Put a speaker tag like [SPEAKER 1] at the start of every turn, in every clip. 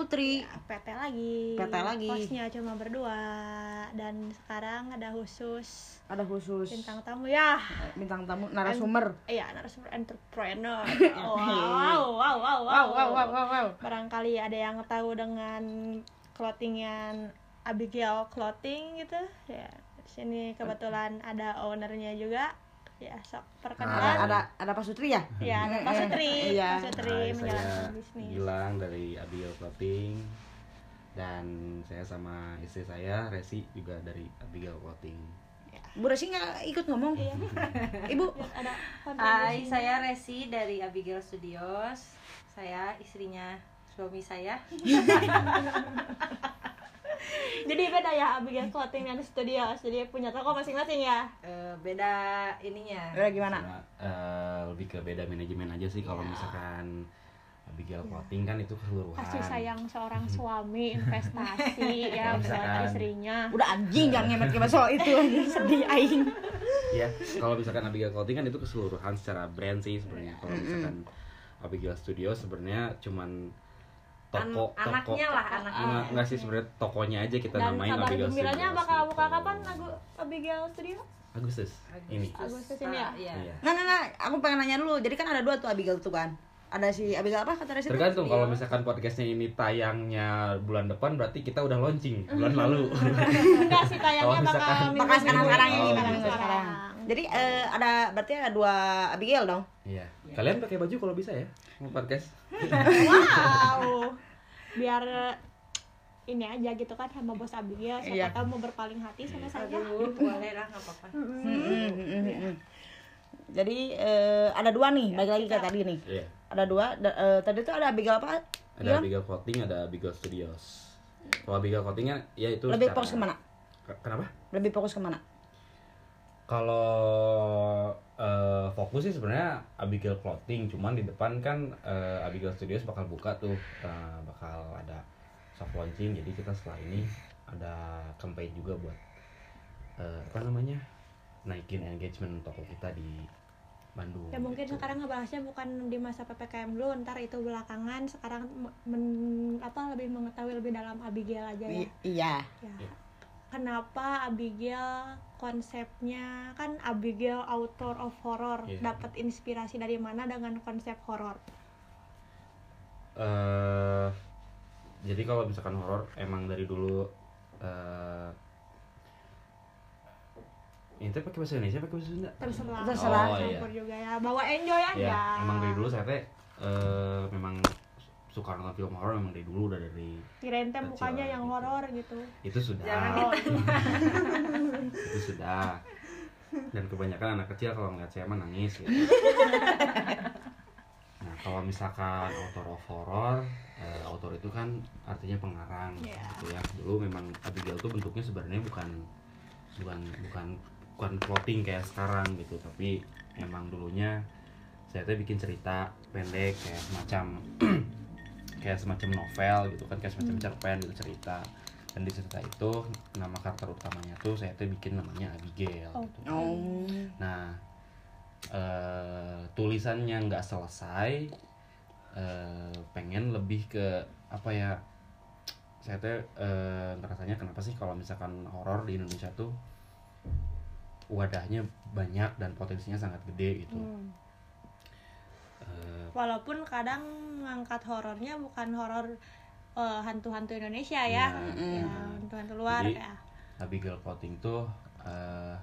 [SPEAKER 1] Putri.
[SPEAKER 2] PT lagi.
[SPEAKER 1] PT lagi.
[SPEAKER 2] Hostnya cuma berdua. Dan sekarang ada khusus
[SPEAKER 1] ada khusus.
[SPEAKER 2] Bintang tamu ya.
[SPEAKER 1] Bintang tamu narasumber.
[SPEAKER 2] Iya narasumber entrepreneur. Wow, wow, wow, wow,
[SPEAKER 1] wow. Wow wow wow, wow.
[SPEAKER 2] Barangkali ada yang tahu dengan clothingan Abigail Clothing gitu. Ya sini kebetulan ada ownernya juga ya sok
[SPEAKER 1] ada
[SPEAKER 2] perkenalan
[SPEAKER 1] ada ada Pak Sutri ya
[SPEAKER 2] ya ada Pak Sutri
[SPEAKER 1] Iya.
[SPEAKER 2] Pak Sutri
[SPEAKER 3] Hai,
[SPEAKER 2] menjalankan bisnis
[SPEAKER 3] Gilang dari Abigail Clothing dan saya sama istri saya Resi juga dari Abigail Clothing.
[SPEAKER 1] Bu Resi nggak ikut ngomong
[SPEAKER 2] Iya.
[SPEAKER 1] ibu
[SPEAKER 2] ada
[SPEAKER 4] Hai, saya Resi dari Abigail Studios. Saya istrinya suami saya.
[SPEAKER 2] jadi beda ya Abigail Clothing dan Studios jadi punya toko masing-masing ya.
[SPEAKER 4] Eh, beda ininya.
[SPEAKER 1] Udah gimana?
[SPEAKER 3] Cuma, eh, lebih ke beda manajemen aja sih kalau misalkan Abigail Clothing kan itu keseluruhan.
[SPEAKER 2] kasih sayang seorang suami investasi ya
[SPEAKER 3] misalkan-
[SPEAKER 1] Iya.
[SPEAKER 2] istrinya.
[SPEAKER 1] Udah anjing jangan ngemet-ngemet soal itu. Anjing sedih aing.
[SPEAKER 3] Ya, kalau misalkan Abigail Clothing kan itu keseluruhan secara brand sih sebenarnya. Kalau misalkan Abigail Studio sebenarnya cuman toko
[SPEAKER 4] An-
[SPEAKER 3] toko
[SPEAKER 4] anaknya lah, anaknya.
[SPEAKER 3] Enggak, enggak sih sebenarnya tokonya aja kita
[SPEAKER 2] dan
[SPEAKER 3] namain
[SPEAKER 2] kabar
[SPEAKER 3] Abigail
[SPEAKER 2] gembiranya bakal
[SPEAKER 3] gitu.
[SPEAKER 2] buka kapan lagu Abigail Studio
[SPEAKER 3] Agustus. Ini.
[SPEAKER 2] Agustus ini ya?
[SPEAKER 4] Iya.
[SPEAKER 3] Iya.
[SPEAKER 1] nggak nggak nggak aku pengen nanya dulu jadi kan ada dua tuh Abigail tuh kan ada si Abigail apa kata Resi?
[SPEAKER 3] Tergantung kalau misalkan podcastnya ini tayangnya bulan depan berarti kita udah launching bulan lalu.
[SPEAKER 2] enggak sih tayangnya bakal
[SPEAKER 3] misalkan-
[SPEAKER 1] Bakal sekarang sekarang ini
[SPEAKER 3] Oh,
[SPEAKER 1] bakal
[SPEAKER 3] gitu.
[SPEAKER 1] minggu sekarang jadi eh, ada berarti ada dua Abigail dong
[SPEAKER 3] Iya. Kalian pakai baju kalau bisa ya mau podcast.
[SPEAKER 2] wow biar eh, ini aja gitu kan sama bos Abigail siapa
[SPEAKER 1] Iya.
[SPEAKER 2] tahu mau berpaling hati sama saya
[SPEAKER 4] Aduh, boleh lah, nggak apa-apa.
[SPEAKER 1] Mm. jadi eh, ada dua nih balik lagi kayak tadi nih
[SPEAKER 3] Iya.
[SPEAKER 1] ada dua Da- eh, tadi tuh ada Abigail apa
[SPEAKER 3] Ada
[SPEAKER 1] Bilang?
[SPEAKER 3] Abigail Clothing, ada Abigail Studios. Kalau Abigail kan ya itu
[SPEAKER 1] lebih
[SPEAKER 3] secara-
[SPEAKER 1] fokus ke mana
[SPEAKER 3] Ke- Kenapa?
[SPEAKER 1] lebih fokus ke mana
[SPEAKER 3] Kalau eh, fokus sih sebenarnya Abigail Clothing, cuman di depan kan eh, Abigail Studios bakal buka tuh, eh, bakal ada soft launching. Jadi kita setelah ini ada campaign juga buat eh, apa namanya naikin engagement toko kita di Bandung.
[SPEAKER 2] ya mungkin
[SPEAKER 3] gitu.
[SPEAKER 2] sekarang ngebahasnya bukan di masa ppkm dulu ntar itu belakangan sekarang men- apa lebih mengetahui lebih dalam Abigail aja ya
[SPEAKER 1] I- iya
[SPEAKER 2] Ya.
[SPEAKER 3] Iya.
[SPEAKER 2] Kenapa Abigail konsepnya kan Abigail author of horror
[SPEAKER 3] Iya.
[SPEAKER 2] dapat inspirasi dari mana dengan konsep horor?
[SPEAKER 3] eh jadi kalau misalkan horor emang dari dulu eh ini tuh pakai bahasa Indonesia pakai bahasa Sunda
[SPEAKER 2] Terserah.
[SPEAKER 1] Terserah.
[SPEAKER 3] Oh, iya.
[SPEAKER 2] Juga ya. Bawa enjoy aja.
[SPEAKER 3] ya emang dari dulu saya teh eh, memang suka nonton film horor memang dari dulu udah dari
[SPEAKER 2] Kirain teh mukanya yang
[SPEAKER 3] gitu.
[SPEAKER 2] horor gitu.
[SPEAKER 3] itu sudah
[SPEAKER 4] Jangan
[SPEAKER 3] itu sudah dan kebanyakan anak kecil kalau ngeliat saya mah nangis gitu. nah kalau misalkan author of horror eh, author itu kan artinya pengarang
[SPEAKER 2] Iya.
[SPEAKER 3] gitu ya dulu memang Abigail tuh bentuknya sebenarnya bukan bukan bukan bukan plotting kayak sekarang gitu tapi emang dulunya saya tuh bikin cerita pendek kayak semacam kayak semacam novel gitu kan kayak semacam cerpen gitu cerita dan di cerita itu nama karakter utamanya tuh saya tuh bikin namanya Abigail
[SPEAKER 2] Oh.
[SPEAKER 3] gitu.
[SPEAKER 1] oh
[SPEAKER 3] Nah, eh, tulisannya nggak selesai, eh, pengen lebih ke apa ya? Saya tuh eh, ngerasanya kenapa sih kalau misalkan horor di Indonesia tuh wadahnya banyak dan potensinya sangat gede gitu.
[SPEAKER 2] Hmm.
[SPEAKER 3] Eh,
[SPEAKER 2] Walaupun kadang ngangkat horornya bukan horor eh, hantu-hantu Indonesia ya.
[SPEAKER 3] Nah,
[SPEAKER 2] Ya,
[SPEAKER 3] nah.
[SPEAKER 2] hantu-hantu luar
[SPEAKER 3] Jadi,
[SPEAKER 2] ya.
[SPEAKER 3] Abigail Clothing tuh eh,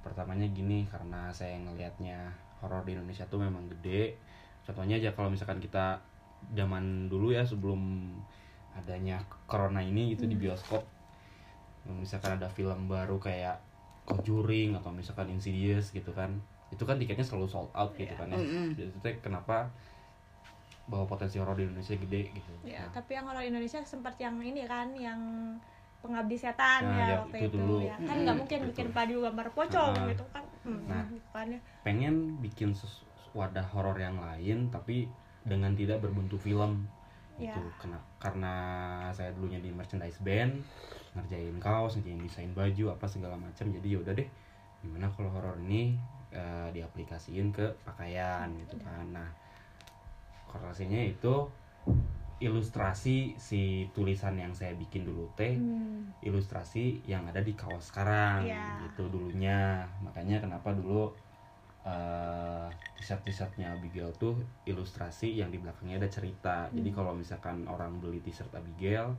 [SPEAKER 3] pertamanya gini karena saya ngelihatnya horor di Indonesia tuh memang gede. Contohnya aja kalau misalkan kita zaman dulu ya sebelum adanya corona ini itu di bioskop misalkan ada film baru kayak Conjuring atau misalkan Insidious gitu kan itu kan tiketnya selalu sold out gitu kan ya
[SPEAKER 1] Mm-mm.
[SPEAKER 3] jadi itu kenapa bahwa potensi horor di Indonesia gede gitu
[SPEAKER 2] Ya,
[SPEAKER 3] Nah,
[SPEAKER 2] tapi yang horor Indonesia sempat yang ini kan yang pengabdi setan
[SPEAKER 3] Nah,
[SPEAKER 2] ya
[SPEAKER 3] ya,
[SPEAKER 2] waktu
[SPEAKER 3] itu
[SPEAKER 2] itu,
[SPEAKER 3] dulu.
[SPEAKER 2] ya. Kan
[SPEAKER 1] Mm,
[SPEAKER 2] nggak mungkin
[SPEAKER 3] betul.
[SPEAKER 2] bikin padu gambar pocong
[SPEAKER 3] Nah.
[SPEAKER 2] gitu kan. Hmm,
[SPEAKER 3] Nah.
[SPEAKER 2] gitu kan ya.
[SPEAKER 3] pengen bikin wadah horor yang lain tapi dengan tidak berbentuk film gitu karena karena saya dulunya di merchandise band ngerjain kaos ngerjain desain baju apa segala macam jadi yaudah deh gimana kalau horor ini eh, diaplikasiin ke pakaian gitu kan nah korelasinya itu ilustrasi si tulisan yang saya bikin dulu teh
[SPEAKER 2] Hmm.
[SPEAKER 3] ilustrasi yang ada di kaos sekarang
[SPEAKER 2] Iya.
[SPEAKER 3] gitu dulunya makanya kenapa dulu eh t-shirt t-shirtnya Abigail tuh ilustrasi yang di belakangnya ada cerita
[SPEAKER 2] Hmm.
[SPEAKER 3] jadi kalau misalkan orang beli t-shirt Abigail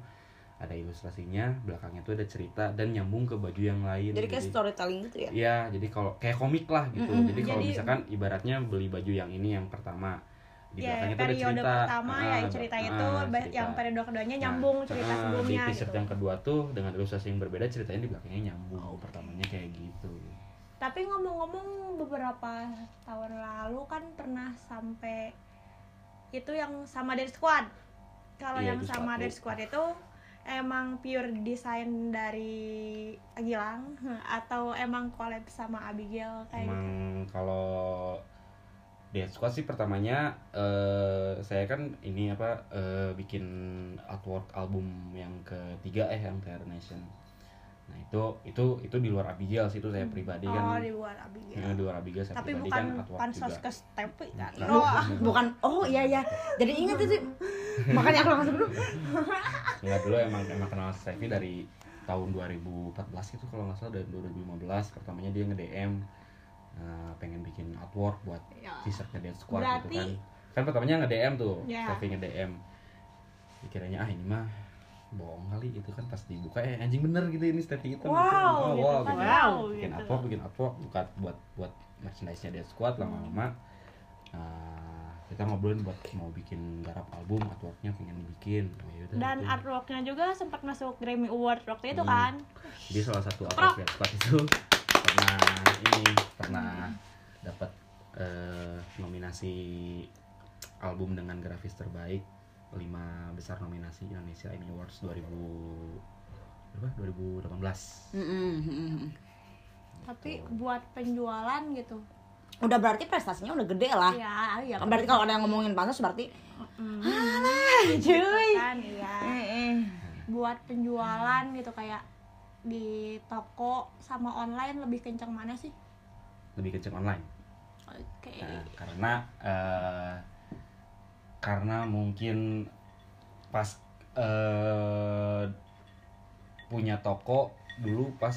[SPEAKER 3] ada ilustrasinya belakangnya tuh ada cerita dan nyambung ke baju yang lain
[SPEAKER 1] Jadi kayak storytelling gitu ya.
[SPEAKER 3] Iya, jadi kalau kayak komik lah gitu.
[SPEAKER 1] Mm-mm.
[SPEAKER 3] Jadi kalau misalkan ibaratnya beli baju yang ini yang pertama di
[SPEAKER 2] Ya,
[SPEAKER 3] belakangnya tuh ada
[SPEAKER 2] periode
[SPEAKER 3] cerita.
[SPEAKER 2] pertama
[SPEAKER 3] Ah,
[SPEAKER 2] ya cerita
[SPEAKER 3] ah,
[SPEAKER 2] itu
[SPEAKER 3] cerita.
[SPEAKER 2] yang periode keduanya
[SPEAKER 3] Nah,
[SPEAKER 2] nyambung cerita
[SPEAKER 3] ah,
[SPEAKER 2] sebelumnya
[SPEAKER 3] Di t-shirt
[SPEAKER 2] gitu.
[SPEAKER 3] yang kedua tuh dengan ilustrasi yang berbeda ceritanya di belakangnya nyambung. Pertamanya kayak gitu.
[SPEAKER 2] Tapi ngomong-ngomong beberapa tahun lalu kan pernah sampai itu yang sama Dead Squad. Kalau
[SPEAKER 3] Iya,
[SPEAKER 2] yang sama. Dead Squad itu emang pure desain dari Gilang atau emang collab sama Abigail kayak
[SPEAKER 3] Emang
[SPEAKER 2] gitu?
[SPEAKER 3] kalau Dead Squad sih pertamanya eh saya kan ini apa eh, bikin artwork album yang ketiga eh yang Terror Nation. Nah itu itu itu di luar Abigail sih itu saya pribadi
[SPEAKER 2] Oh,
[SPEAKER 3] kan.
[SPEAKER 2] di luar Abigail.
[SPEAKER 3] Ya, di luar Abigail saya
[SPEAKER 2] Tapi
[SPEAKER 3] pribadi
[SPEAKER 2] bukan
[SPEAKER 3] kan
[SPEAKER 2] pansos
[SPEAKER 3] juga.
[SPEAKER 2] ke Stepi kan.
[SPEAKER 3] Bukan.
[SPEAKER 2] Oh,
[SPEAKER 1] Bukan oh iya iya. Jadi ingat itu. Makanya aku langsung dulu.
[SPEAKER 3] Enggak dulu emang emang kenal Steffi dari tahun 2014 itu kalau nggak salah dari 2015 pertamanya dia nge-DM eh, pengen bikin artwork buat
[SPEAKER 2] Ya.
[SPEAKER 3] t-shirtnya Dead Squad gitu
[SPEAKER 2] Berarti-
[SPEAKER 3] kan kan pertamanya nge-DM tuh
[SPEAKER 2] Ya.
[SPEAKER 3] Steffi nge-DM dikiranya ah ini mah bohong kali gitu kan pas dibuka eh anjing bener gitu ini Steffi itu
[SPEAKER 2] Wow,
[SPEAKER 3] oh,
[SPEAKER 2] gitu
[SPEAKER 3] wow
[SPEAKER 2] kan.
[SPEAKER 3] gitu.
[SPEAKER 2] Wow,
[SPEAKER 3] bikin
[SPEAKER 2] gitu.
[SPEAKER 3] artwork bikin artwork buat buat buat merchandise-nya Dead Squad lama-lama eh, kita ngobrolin buat mau bikin garap album artworknya pengen bikin Ya udah,
[SPEAKER 2] Dan
[SPEAKER 3] gitu.
[SPEAKER 2] artworknya juga sempat masuk Grammy Award waktu itu
[SPEAKER 3] Hmm.
[SPEAKER 2] kan.
[SPEAKER 3] Jadi salah satu artwork Squad itu pernah ini pernah dapat eh, nominasi album dengan grafis terbaik lima besar nominasi Indonesia Emmy Awards 2000 berapa 2018
[SPEAKER 1] Mm-mm, mm-mm.
[SPEAKER 2] Tapi buat penjualan gitu.
[SPEAKER 1] Udah berarti prestasinya udah gede lah.
[SPEAKER 2] Ya, iya.
[SPEAKER 1] Berarti kalau ada yang ngomongin pantas berarti
[SPEAKER 2] Mm.
[SPEAKER 1] alah cuy.
[SPEAKER 2] kan iya.
[SPEAKER 1] Mm-mm.
[SPEAKER 2] Buat penjualan gitu kayak di toko sama online lebih kencang mana sih?
[SPEAKER 3] lebih kenceng online
[SPEAKER 2] Oke.
[SPEAKER 3] Nah, karena eh, karena mungkin pas eh, punya toko dulu pas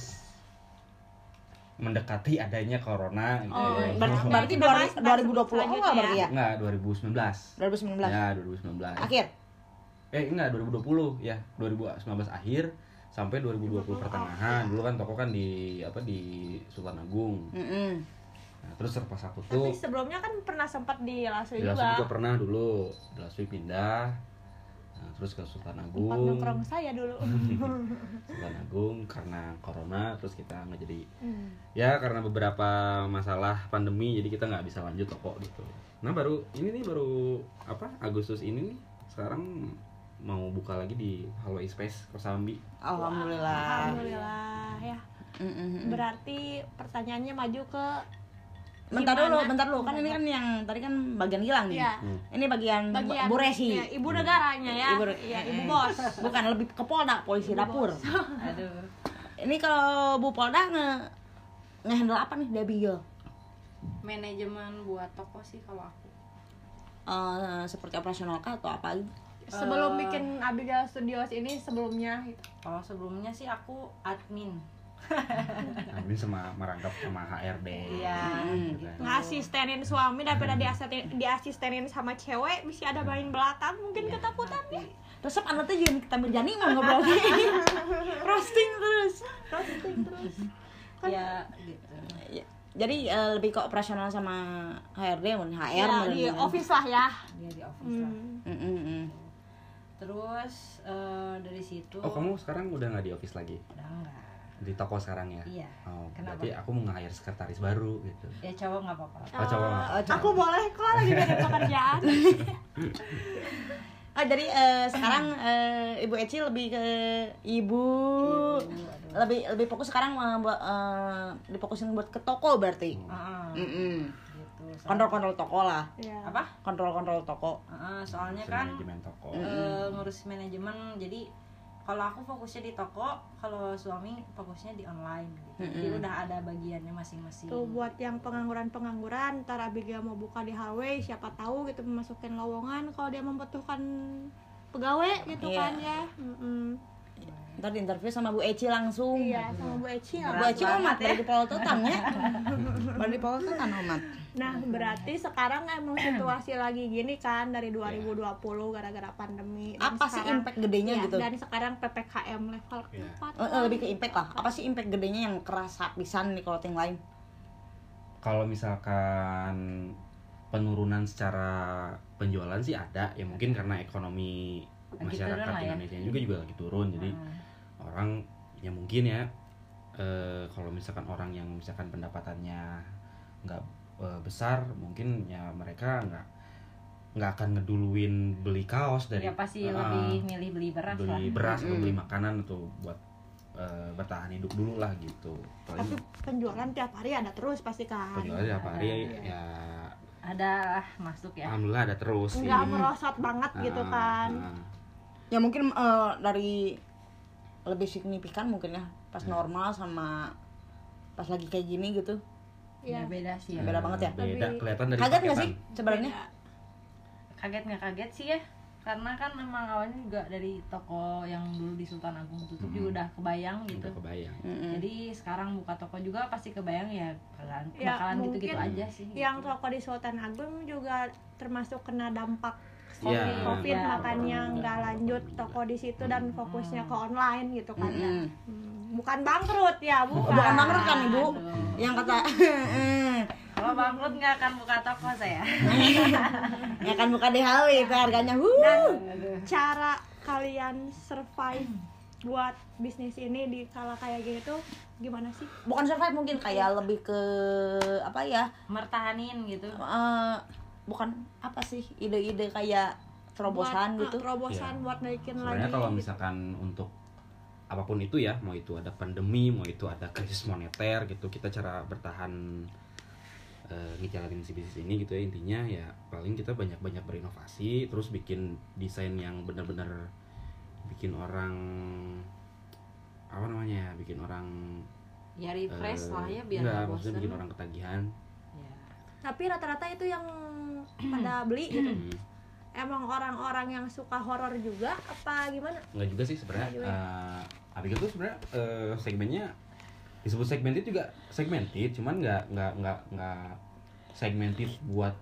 [SPEAKER 3] mendekati adanya corona gitu
[SPEAKER 2] Oh,
[SPEAKER 3] ya.
[SPEAKER 1] Ber-
[SPEAKER 2] Iya.
[SPEAKER 1] berarti
[SPEAKER 2] bahas- bahas
[SPEAKER 1] 2020 awal
[SPEAKER 2] selanjutnya
[SPEAKER 1] berarti ya?
[SPEAKER 3] Enggak, 2019.
[SPEAKER 1] 2019.
[SPEAKER 3] Ya, 2019.
[SPEAKER 1] Akhir.
[SPEAKER 3] Eh, enggak, 2020 ya. 2019 akhir sampai 2020 pertengahan. Dulu kan toko kan di apa di Sultan Agung.
[SPEAKER 1] Mm-mm.
[SPEAKER 3] Nah, terus pas aku
[SPEAKER 2] Tapi
[SPEAKER 3] tuh
[SPEAKER 2] sebelumnya kan pernah sempat di Laswi
[SPEAKER 3] di Laswi
[SPEAKER 2] juga.
[SPEAKER 3] juga pernah dulu. Di Laswi pindah. Terus ke Sultan
[SPEAKER 2] Tempat
[SPEAKER 3] Agung.
[SPEAKER 2] nongkrong saya dulu.
[SPEAKER 3] Sultan Agung karena corona terus kita nggak jadi
[SPEAKER 2] Hmm.
[SPEAKER 3] ya karena beberapa masalah pandemi jadi kita nggak bisa lanjut toko gitu nah baru ini nih baru apa Agustus ini nih sekarang mau buka lagi di Halo Space Kosambi
[SPEAKER 1] Alhamdulillah.
[SPEAKER 2] Alhamdulillah ya. Berarti pertanyaannya maju ke
[SPEAKER 1] Bentar dulu, bentar dulu. Kan ini kan yang tadi kan bagian Gilang nih.
[SPEAKER 3] Hmm.
[SPEAKER 1] Ini bagian,
[SPEAKER 2] bagian
[SPEAKER 1] Bu Resi.
[SPEAKER 2] ya, ibu negaranya ya.
[SPEAKER 1] Ibu,
[SPEAKER 2] Iya, ibu
[SPEAKER 1] Mm-mm.
[SPEAKER 2] bos.
[SPEAKER 1] Bukan lebih ke Polda, polisi dapur.
[SPEAKER 4] aduh
[SPEAKER 1] Ini kalau Bu Polda nge ngehandle apa nih Abigail?
[SPEAKER 4] manajemen buat toko sih kalau aku
[SPEAKER 1] Eh, seperti operasional kah atau apa gitu?
[SPEAKER 2] Sebelum
[SPEAKER 4] Eh.
[SPEAKER 2] bikin Abigail Studios ini sebelumnya gitu.
[SPEAKER 4] kalau sebelumnya sih aku admin
[SPEAKER 3] Amin sama merangkap sama HRD
[SPEAKER 4] Iya,
[SPEAKER 3] gitu kan.
[SPEAKER 2] ngasistenin suami daripada diasistenin, diasistenin sama cewek bisa ada main belakang mungkin
[SPEAKER 4] Iya,
[SPEAKER 2] ketakutan ya
[SPEAKER 1] Resep anda tuh jangan kita berjani mau ngobrol gini. Roasting terus.
[SPEAKER 2] roasting terus
[SPEAKER 4] ya gitu
[SPEAKER 1] Ya, Jadi eh, lebih ke operasional sama HRD, mun HR,
[SPEAKER 2] ya, di office lah ya
[SPEAKER 4] dia di office lah
[SPEAKER 2] hmm.
[SPEAKER 1] Mm, mm, mm.
[SPEAKER 4] terus eh, dari situ
[SPEAKER 3] Oh kamu sekarang udah nggak di office lagi
[SPEAKER 4] udah enggak
[SPEAKER 3] di toko sekarang ya?
[SPEAKER 4] Iya.
[SPEAKER 3] Oh,
[SPEAKER 4] Kenapa?
[SPEAKER 3] berarti aku mau nge-hire sekretaris baru gitu.
[SPEAKER 4] ya cowok nggak apa-apa
[SPEAKER 3] Oh, cowok nggak?
[SPEAKER 1] Oh, cowok.
[SPEAKER 2] aku boleh kok lagi beda pekerjaan
[SPEAKER 1] Ah, jadi eh, sekarang eh, Ibu Eci lebih ke ibu,
[SPEAKER 4] Ibu,
[SPEAKER 1] lebih lebih fokus sekarang buat eh, difokusin buat ke toko berarti.
[SPEAKER 4] Heeh,
[SPEAKER 1] Mm-mm.
[SPEAKER 4] gitu So-
[SPEAKER 1] Kontrol-kontrol toko lah.
[SPEAKER 2] ya.
[SPEAKER 4] apa
[SPEAKER 1] Kontrol-kontrol toko.
[SPEAKER 4] Heeh, soalnya
[SPEAKER 3] Ngurusin
[SPEAKER 4] kan
[SPEAKER 3] manajemen toko.
[SPEAKER 4] eh, ngurus manajemen jadi kalau aku fokusnya di toko kalau suami fokusnya di online gitu. jadi
[SPEAKER 1] Mm-mm.
[SPEAKER 4] udah ada bagiannya masing-masing
[SPEAKER 2] tuh buat yang pengangguran-pengangguran ntar Abigail mau buka di Huawei siapa tahu gitu memasukin lowongan kalau dia membutuhkan pegawai gitu
[SPEAKER 1] Iya.
[SPEAKER 2] kan ya Mm-mm.
[SPEAKER 1] Ntar di interview sama Bu Eci langsung.
[SPEAKER 2] iya sama Bu Eci
[SPEAKER 1] Bu
[SPEAKER 2] lah.
[SPEAKER 1] Eci omat dari Poltetan ya. Baru di Poltetan omat.
[SPEAKER 2] nah berarti sekarang emang situasi lagi gini kan dari 2020 gara-gara pandemi Dan
[SPEAKER 1] Apa sih impact gedenya
[SPEAKER 2] Iya,
[SPEAKER 1] gitu?
[SPEAKER 2] dan sekarang ppkm level
[SPEAKER 3] Iya.
[SPEAKER 2] 4
[SPEAKER 1] Eh, eh, lebih ke impact lah. Apa sih impact gedenya yang kerasa pisan di clothing line?
[SPEAKER 3] kalau misalkan penurunan secara penjualan sih ada ya mungkin karena ekonomi masyarakat
[SPEAKER 4] ya.
[SPEAKER 3] Indonesia juga juga lagi turun jadi
[SPEAKER 4] Hmm.
[SPEAKER 3] Orang ya mungkin ya eh, kalau misalkan orang yang misalkan pendapatannya nggak eh, besar mungkin ya mereka nggak nggak akan ngeduluin beli kaos dari
[SPEAKER 4] ya pasti
[SPEAKER 3] Ah,
[SPEAKER 4] lebih milih beli beras lah.
[SPEAKER 3] beli beras atau
[SPEAKER 1] Mm.
[SPEAKER 3] beli makanan atau buat eh, bertahan hidup dulu lah gitu.
[SPEAKER 2] Tapi
[SPEAKER 3] paling
[SPEAKER 2] penjualan tiap hari ada terus pasti kan
[SPEAKER 3] penjualan tiap hari
[SPEAKER 2] Iya.
[SPEAKER 3] ya
[SPEAKER 4] ada lah masuk ya.
[SPEAKER 3] Alhamdulillah ada terus
[SPEAKER 2] nggak merosot banget gitu
[SPEAKER 3] Ah,
[SPEAKER 2] kan.
[SPEAKER 3] ah.
[SPEAKER 1] Ya mungkin eh, dari lebih signifikan mungkin ya pas
[SPEAKER 3] Ya.
[SPEAKER 1] normal sama pas lagi kayak gini gitu.
[SPEAKER 4] ya
[SPEAKER 2] Iya.
[SPEAKER 4] beda sih ya
[SPEAKER 1] Beda banget ya?
[SPEAKER 3] beda
[SPEAKER 2] Lebih-
[SPEAKER 3] kelihatan dari
[SPEAKER 1] Kaget nggak sih sebenarnya?
[SPEAKER 4] Kaget nggak kaget sih ya karena kan memang awalnya juga dari toko yang dulu di Sultan Agung tutup
[SPEAKER 3] Hmm.
[SPEAKER 4] juga udah kebayang gitu
[SPEAKER 3] udah kebayang
[SPEAKER 1] Mm-mm.
[SPEAKER 4] jadi sekarang buka toko juga pasti kebayang ya bakalan,
[SPEAKER 2] Ya,
[SPEAKER 4] bakalan gitu-gitu
[SPEAKER 2] mungkin
[SPEAKER 4] aja sih
[SPEAKER 2] yang
[SPEAKER 4] gitu.
[SPEAKER 2] toko di Sultan Agung juga termasuk kena dampak COVID, COVID
[SPEAKER 4] Iya.
[SPEAKER 2] makanya nggak lanjut toko di situ dan fokusnya ke online gitu kan ya.
[SPEAKER 1] Mm-mm.
[SPEAKER 2] Hmm, bukan bangkrut ya bukan
[SPEAKER 1] Bukan bangkrut kan ibu?
[SPEAKER 4] Aduh.
[SPEAKER 1] Yang kata
[SPEAKER 4] kalau bangkrut nggak akan buka toko saya
[SPEAKER 1] ya kan buka DHW itu harganya.
[SPEAKER 2] dan
[SPEAKER 1] Wuh.
[SPEAKER 2] cara kalian survive buat bisnis ini di kala kayak gini tuh gimana sih
[SPEAKER 1] Bukan survive mungkin kayak lebih ke apa ya?
[SPEAKER 4] mertahanin gitu
[SPEAKER 1] eh, bukan apa sih ide-ide kayak terobosan
[SPEAKER 2] buat,
[SPEAKER 1] gitu.
[SPEAKER 2] ah, terobosan
[SPEAKER 3] Iya.
[SPEAKER 2] buat naikin lagi
[SPEAKER 3] sebenarnya kalau
[SPEAKER 2] gitu.
[SPEAKER 3] misalkan untuk apa pun itu ya mau itu ada pandemi mau itu ada krisis moneter gitu kita cara bertahan eh, ngejalanin si bisnis ini gitu ya intinya ya paling kita banyak-banyak berinovasi terus bikin desain yang benar-benar bikin orang apa namanya ya bikin orang
[SPEAKER 4] ya refresh
[SPEAKER 3] eh,
[SPEAKER 4] lah ya biar
[SPEAKER 3] enggak,
[SPEAKER 4] nggak
[SPEAKER 3] maksudnya bikin orang ketagihan.
[SPEAKER 2] Tapi rata-rata itu yang pada beli gitu emang orang-orang yang suka horor juga apa gimana
[SPEAKER 3] Enggak juga sih sebenarnya.
[SPEAKER 2] Nggak ya?
[SPEAKER 3] eh, Abigail tuh sebenarnya eh, segmennya disebut segmented juga segmented, cuman nggak nggak nggak nggak segmented buat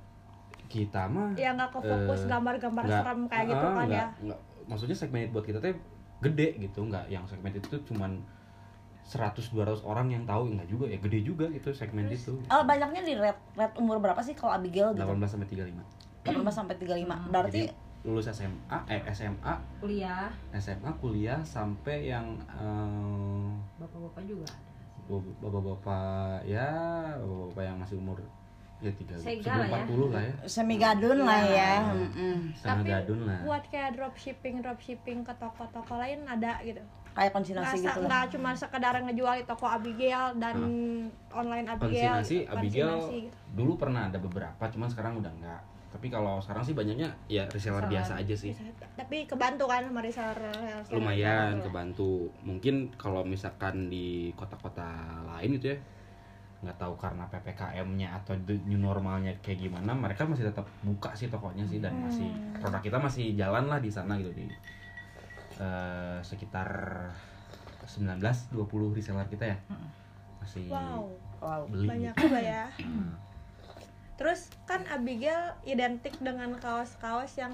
[SPEAKER 3] kita mah.
[SPEAKER 2] ya nggak ke fokus
[SPEAKER 3] Eh,
[SPEAKER 2] gambar-gambar
[SPEAKER 3] nggak-
[SPEAKER 2] serem kayak gitu
[SPEAKER 3] ah,
[SPEAKER 2] kan
[SPEAKER 3] nggak-
[SPEAKER 2] ya
[SPEAKER 3] nggak. maksudnya segmented buat kita teh gede gitu, nggak yang segmented itu cuman 100 200 orang yang tahu enggak juga ya gede juga gitu segmen itu.
[SPEAKER 1] Oh, banyaknya di red, red umur berapa sih kalau Abigail gitu?
[SPEAKER 3] 18 sampai 35.
[SPEAKER 1] 18 sampai 35. Berarti
[SPEAKER 3] Jadi lulus SMA, eh SMA,
[SPEAKER 4] kuliah
[SPEAKER 3] SMA, kuliah sampai yang eh,
[SPEAKER 4] bapak-bapak juga ada
[SPEAKER 3] Bap- bapak-bapak ya bapak-bapak yang masih umur ya tiga
[SPEAKER 4] Sega lah ya.
[SPEAKER 3] 40 lah ya
[SPEAKER 1] semi gadun lah ya.
[SPEAKER 3] Iya. Setengah
[SPEAKER 2] Tapi
[SPEAKER 3] gadun lah
[SPEAKER 2] buat kayak dropshipping dropshipping ke toko-toko lain ada gitu
[SPEAKER 1] Kayak konsinasi gitu lah.
[SPEAKER 2] nggak cuma sekedar ngejual di toko Abigail dan online Abigail
[SPEAKER 3] konsinasi
[SPEAKER 2] gitu,
[SPEAKER 3] Abigail
[SPEAKER 2] konsinasi gitu.
[SPEAKER 3] dulu pernah ada beberapa cuman sekarang udah enggak tapi kalau sekarang sih banyaknya ya reseller
[SPEAKER 4] Reseller.
[SPEAKER 3] biasa aja sih
[SPEAKER 2] tapi kebantu kan sama reseller reseller
[SPEAKER 3] lumayan
[SPEAKER 2] gitu.
[SPEAKER 3] kebantu mungkin kalau misalkan di kota-kota lain gitu ya nggak tahu karena ppkm-nya atau the new normalnya kayak gimana mereka masih tetap buka sih tokonya sih dan masih
[SPEAKER 2] Hmm.
[SPEAKER 3] produk kita masih jalan lah di sana gitu di eh, sekitar 19-20 reseller kita ya masih
[SPEAKER 2] wow
[SPEAKER 1] Wow.
[SPEAKER 3] beli
[SPEAKER 2] banyak
[SPEAKER 3] gitu.
[SPEAKER 2] juga ya terus kan Abigail identik dengan kaos-kaos yang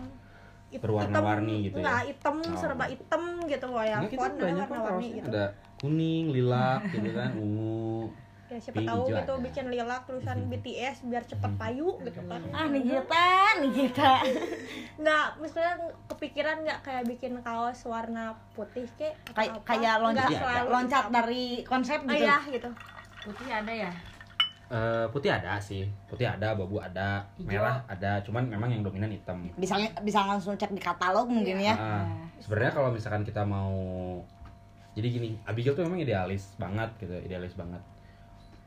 [SPEAKER 2] it-
[SPEAKER 3] Berwarna-warni
[SPEAKER 2] hitam,
[SPEAKER 3] gitu ya?
[SPEAKER 2] nggak hitam
[SPEAKER 3] Oh.
[SPEAKER 2] serba hitam gitu loh ya font
[SPEAKER 3] banyak kok
[SPEAKER 2] warna-warni gitu
[SPEAKER 3] ada kuning lilac gitu kan ungu
[SPEAKER 2] ya siapa tahu gitu
[SPEAKER 3] ada.
[SPEAKER 2] bikin lilak tulisan BTS biar cepet payu gitu kan
[SPEAKER 1] Ah, Nigita, Nigita.
[SPEAKER 2] nggak maksudnya kepikiran nggak kayak bikin kaos warna putih kek atau
[SPEAKER 1] Kayak kayak loncat loncat dari konsep
[SPEAKER 2] oh
[SPEAKER 1] gitu.
[SPEAKER 2] iya gitu
[SPEAKER 4] putih ada ya
[SPEAKER 3] Eh, putih ada sih putih ada babu ada
[SPEAKER 4] Hijau.
[SPEAKER 3] merah ada cuman memang yang dominan hitam
[SPEAKER 1] Bisa bisa langsung cek di katalog mungkin ya.
[SPEAKER 3] Ah, sebenarnya kalau misalkan kita mau jadi gini Abigail tuh memang idealis banget gitu idealis banget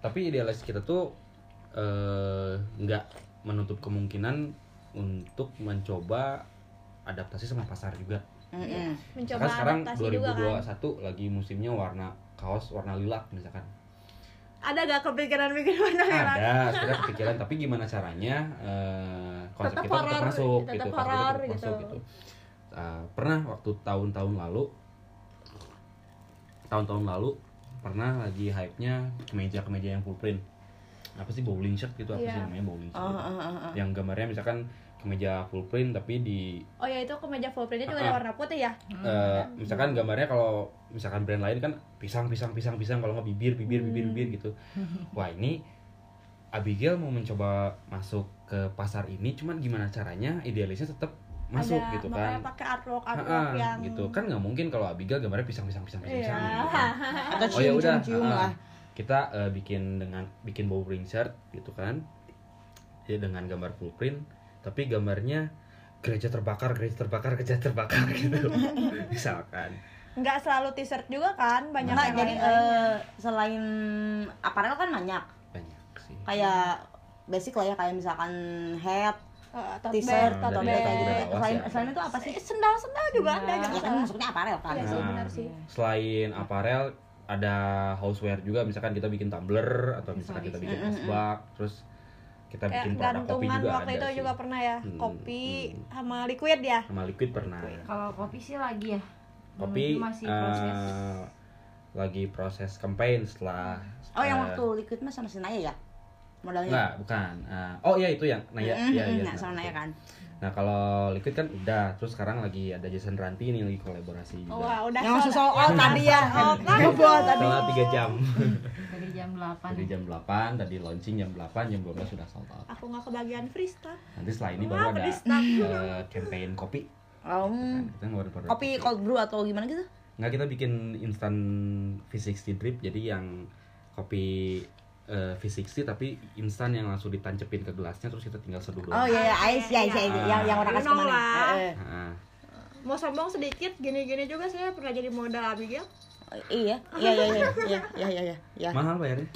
[SPEAKER 3] tapi idealis kita tuh eh, nggak menutup kemungkinan untuk mencoba adaptasi sama pasar juga.
[SPEAKER 1] Mm-mm.
[SPEAKER 2] mencoba
[SPEAKER 3] Misalkan sekarang
[SPEAKER 2] adaptasi juga kan?
[SPEAKER 3] 2021 lagi musimnya warna kaos warna lilac misalkan.
[SPEAKER 2] Ada gak kepikiran bikin warna merah
[SPEAKER 3] ada sebenarnya kepikiran tapi gimana caranya eh, konsep
[SPEAKER 2] Tetap
[SPEAKER 3] kita tetap
[SPEAKER 2] horor,
[SPEAKER 3] masuk
[SPEAKER 2] tetap
[SPEAKER 3] gitu konsep kita
[SPEAKER 2] horor
[SPEAKER 3] tetap masuk
[SPEAKER 2] gitu.
[SPEAKER 3] gitu uh, pernah waktu tahun-tahun lalu tahun-tahun lalu pernah lagi hype-nya kemeja-kemeja yang full print apa sih bowling shirt gitu apa sih
[SPEAKER 2] Iya.
[SPEAKER 3] namanya bowling shirt
[SPEAKER 1] Oh,
[SPEAKER 3] gitu.
[SPEAKER 1] oh, oh, oh.
[SPEAKER 3] yang gambarnya misalkan kemeja full print tapi di
[SPEAKER 2] oh ya itu kemeja full printnya juga
[SPEAKER 3] Ah,
[SPEAKER 2] ada
[SPEAKER 3] ah.
[SPEAKER 2] warna putih ya
[SPEAKER 3] eh, misalkan gambarnya kalau misalkan brand lain kan pisang pisang pisang pisang kalau nggak bibir bibir bibir
[SPEAKER 2] Hmm.
[SPEAKER 3] bibir gitu wah ini Abigail mau mencoba masuk ke pasar ini cuman gimana caranya idealisnya tetap masuk
[SPEAKER 2] ada,
[SPEAKER 3] gitu
[SPEAKER 2] makanya
[SPEAKER 3] kan
[SPEAKER 2] pakai artwork artwork
[SPEAKER 3] ah,
[SPEAKER 2] yang
[SPEAKER 3] gitu kan nggak mungkin kalau Abigail gambarnya pisang pisang pisang pisang,
[SPEAKER 2] Iya.
[SPEAKER 3] pisang gitu kan.
[SPEAKER 1] Atau
[SPEAKER 3] oh ya udah ah,
[SPEAKER 1] lah.
[SPEAKER 3] kita eh, bikin dengan bikin bowling shirt gitu kan ya dengan gambar full print tapi gambarnya gereja terbakar gereja terbakar gereja terbakar gitu misalkan
[SPEAKER 2] nggak selalu t-shirt juga kan banyak
[SPEAKER 1] Nggak,
[SPEAKER 2] yang
[SPEAKER 1] jadi eh, selain aparel kan banyak.
[SPEAKER 3] banyak sih
[SPEAKER 1] Kayak basic lah ya kayak misalkan hat,
[SPEAKER 2] Eh, tote
[SPEAKER 1] t-shirt,
[SPEAKER 2] bag,
[SPEAKER 1] tote bag gitu. Selain
[SPEAKER 3] ya.
[SPEAKER 1] selain itu apa sih?
[SPEAKER 2] sendal sendal juga ada
[SPEAKER 1] Ya
[SPEAKER 2] jangan
[SPEAKER 1] kan masuknya aparel kan.
[SPEAKER 2] Iya sih,
[SPEAKER 3] Nah,
[SPEAKER 2] benar sih.
[SPEAKER 3] selain aparel ada houseware juga misalkan kita bikin tumbler atau misalkan kita bikin es bak terus kita
[SPEAKER 2] kayak
[SPEAKER 3] bikin produk kopi
[SPEAKER 2] gantungan
[SPEAKER 3] juga
[SPEAKER 2] waktu
[SPEAKER 3] ada
[SPEAKER 2] itu
[SPEAKER 3] sih.
[SPEAKER 2] juga pernah ya
[SPEAKER 3] Hmm,
[SPEAKER 2] kopi
[SPEAKER 3] hmm.
[SPEAKER 2] sama liquid ya
[SPEAKER 3] sama liquid pernah
[SPEAKER 4] Kalau kopi sih lagi ya.
[SPEAKER 3] kopi
[SPEAKER 4] Hmm, masih proses.
[SPEAKER 3] eh, lagi proses campaign setelah
[SPEAKER 1] Oh yang
[SPEAKER 3] eh,
[SPEAKER 1] waktu liquid mah sama si Naya ya? Modalnya.
[SPEAKER 3] enggak bukan Eh, oh iya itu yang Naya
[SPEAKER 1] Mm,
[SPEAKER 3] iya
[SPEAKER 1] mm,
[SPEAKER 3] iya
[SPEAKER 1] nah, sama. Naya kan.
[SPEAKER 3] nah kalau liquid kan udah terus sekarang lagi ada Jason Ranti ini lagi kolaborasi juga
[SPEAKER 2] wah udah
[SPEAKER 1] Yang
[SPEAKER 2] sold
[SPEAKER 1] soal out tadi ya.
[SPEAKER 2] Oh, kan.
[SPEAKER 1] Tadi.
[SPEAKER 3] setelah 3 jam
[SPEAKER 4] Dari jam 8.
[SPEAKER 3] dari jam 8 tadi launching jam 8 jam 12 sudah sold out
[SPEAKER 2] aku nggak kebagian freestyle
[SPEAKER 3] nanti setelah ini
[SPEAKER 2] Wah,
[SPEAKER 3] baru ada eh, campaign kopi
[SPEAKER 1] Um,
[SPEAKER 3] kita ngeluarin
[SPEAKER 1] kopi cold brew atau gimana gitu?
[SPEAKER 3] nggak kita bikin instan V60 drip jadi yang kopi eh, V60 tapi instan yang langsung ditancepin ke gelasnya terus kita tinggal seduh
[SPEAKER 1] Oh
[SPEAKER 3] doang.
[SPEAKER 1] iya, iya, ice ya, ya, ya, yang yang orang kasih
[SPEAKER 2] ke
[SPEAKER 1] mana?
[SPEAKER 2] lah.
[SPEAKER 1] Eh, eh.
[SPEAKER 3] Nah,
[SPEAKER 2] mau sombong sedikit gini-gini juga saya pernah jadi model Abigail
[SPEAKER 1] Iya, iya, iya, iya, iya, iya, iya, iya, iya.
[SPEAKER 3] mahal bayarnya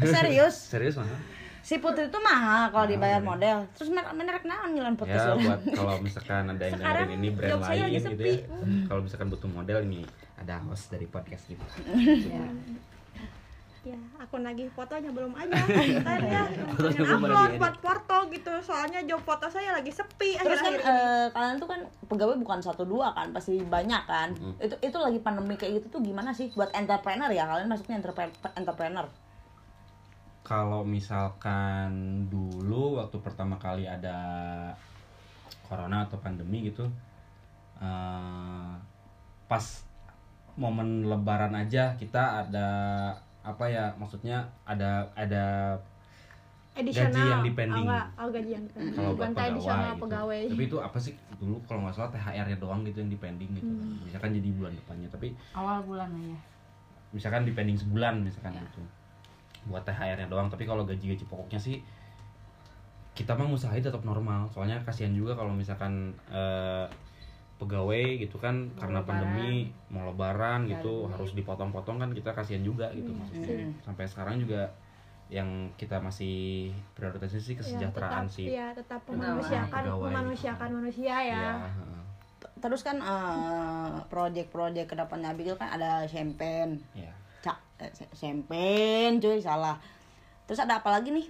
[SPEAKER 1] Serius,
[SPEAKER 3] serius mahal
[SPEAKER 1] si Putri itu mahal kalau dibayar
[SPEAKER 3] Mahal,
[SPEAKER 1] model. Terus merek merek naon ngilan
[SPEAKER 3] ya
[SPEAKER 1] podcast orang.
[SPEAKER 3] buat kalau misalkan ada yang dengerin ini brand lain gitu
[SPEAKER 2] sepi.
[SPEAKER 3] ya kalau misalkan butuh model ini ada host dari podcast gitu
[SPEAKER 4] Ya.
[SPEAKER 2] Ya akun lagi fotonya belum aja Ntar ya
[SPEAKER 3] Fotonya
[SPEAKER 2] pengen
[SPEAKER 3] belum ada
[SPEAKER 2] upload buat foto gitu soalnya job foto saya lagi sepi
[SPEAKER 1] Terus kan
[SPEAKER 2] akhir-akhir ini.
[SPEAKER 1] eh, kalian tuh kan pegawai bukan satu dua kan, pasti banyak kan.
[SPEAKER 3] Mm.
[SPEAKER 1] Itu itu lagi pandemi kayak gitu tuh gimana sih buat entrepreneur ya? Kalian masuknya entrepreneur. entrepreneur.
[SPEAKER 3] kalau misalkan dulu waktu pertama kali ada corona atau pandemi gitu eh, pas momen lebaran aja kita ada apa ya maksudnya ada ada
[SPEAKER 2] Additional.
[SPEAKER 3] yang dipending.
[SPEAKER 2] oh, enggak, oh gaji yang
[SPEAKER 3] kalau
[SPEAKER 2] bukan
[SPEAKER 3] pegawai, gitu.
[SPEAKER 2] pegawai
[SPEAKER 3] tapi itu apa sih dulu kalau nggak salah THR-nya doang gitu yang dipending gitu kan.
[SPEAKER 2] Hmm.
[SPEAKER 3] misalkan jadi bulan depannya tapi
[SPEAKER 4] Awal bulan aja.
[SPEAKER 3] misalkan dipending sebulan misalkan
[SPEAKER 4] Ya.
[SPEAKER 3] gitu buat THR-nya doang tapi kalau gaji-gaji pokoknya sih kita mah usahain tetap normal soalnya kasihan juga kalau misalkan eh, pegawai gitu kan
[SPEAKER 4] Mau
[SPEAKER 3] karena
[SPEAKER 4] lebaran.
[SPEAKER 3] pandemi mau lebaran
[SPEAKER 4] Nggak
[SPEAKER 3] gitu harus dipotong-potong kan kita kasihan juga gitu
[SPEAKER 2] Iya
[SPEAKER 3] maksudnya
[SPEAKER 1] sih.
[SPEAKER 3] sampai sekarang juga yang kita masih prioritasnya sih kesejahteraan
[SPEAKER 2] ya, tetap,
[SPEAKER 3] sih
[SPEAKER 2] ya tetap memanusiakan
[SPEAKER 3] Pegawai.
[SPEAKER 2] memanusiakan manusia ya
[SPEAKER 3] Iya, heeh.
[SPEAKER 1] Terus kan eh, project-project ke depannya Abigail kan ada champagne,
[SPEAKER 3] Iya.
[SPEAKER 1] cak eh, champagne cuy salah. Terus ada apa lagi nih?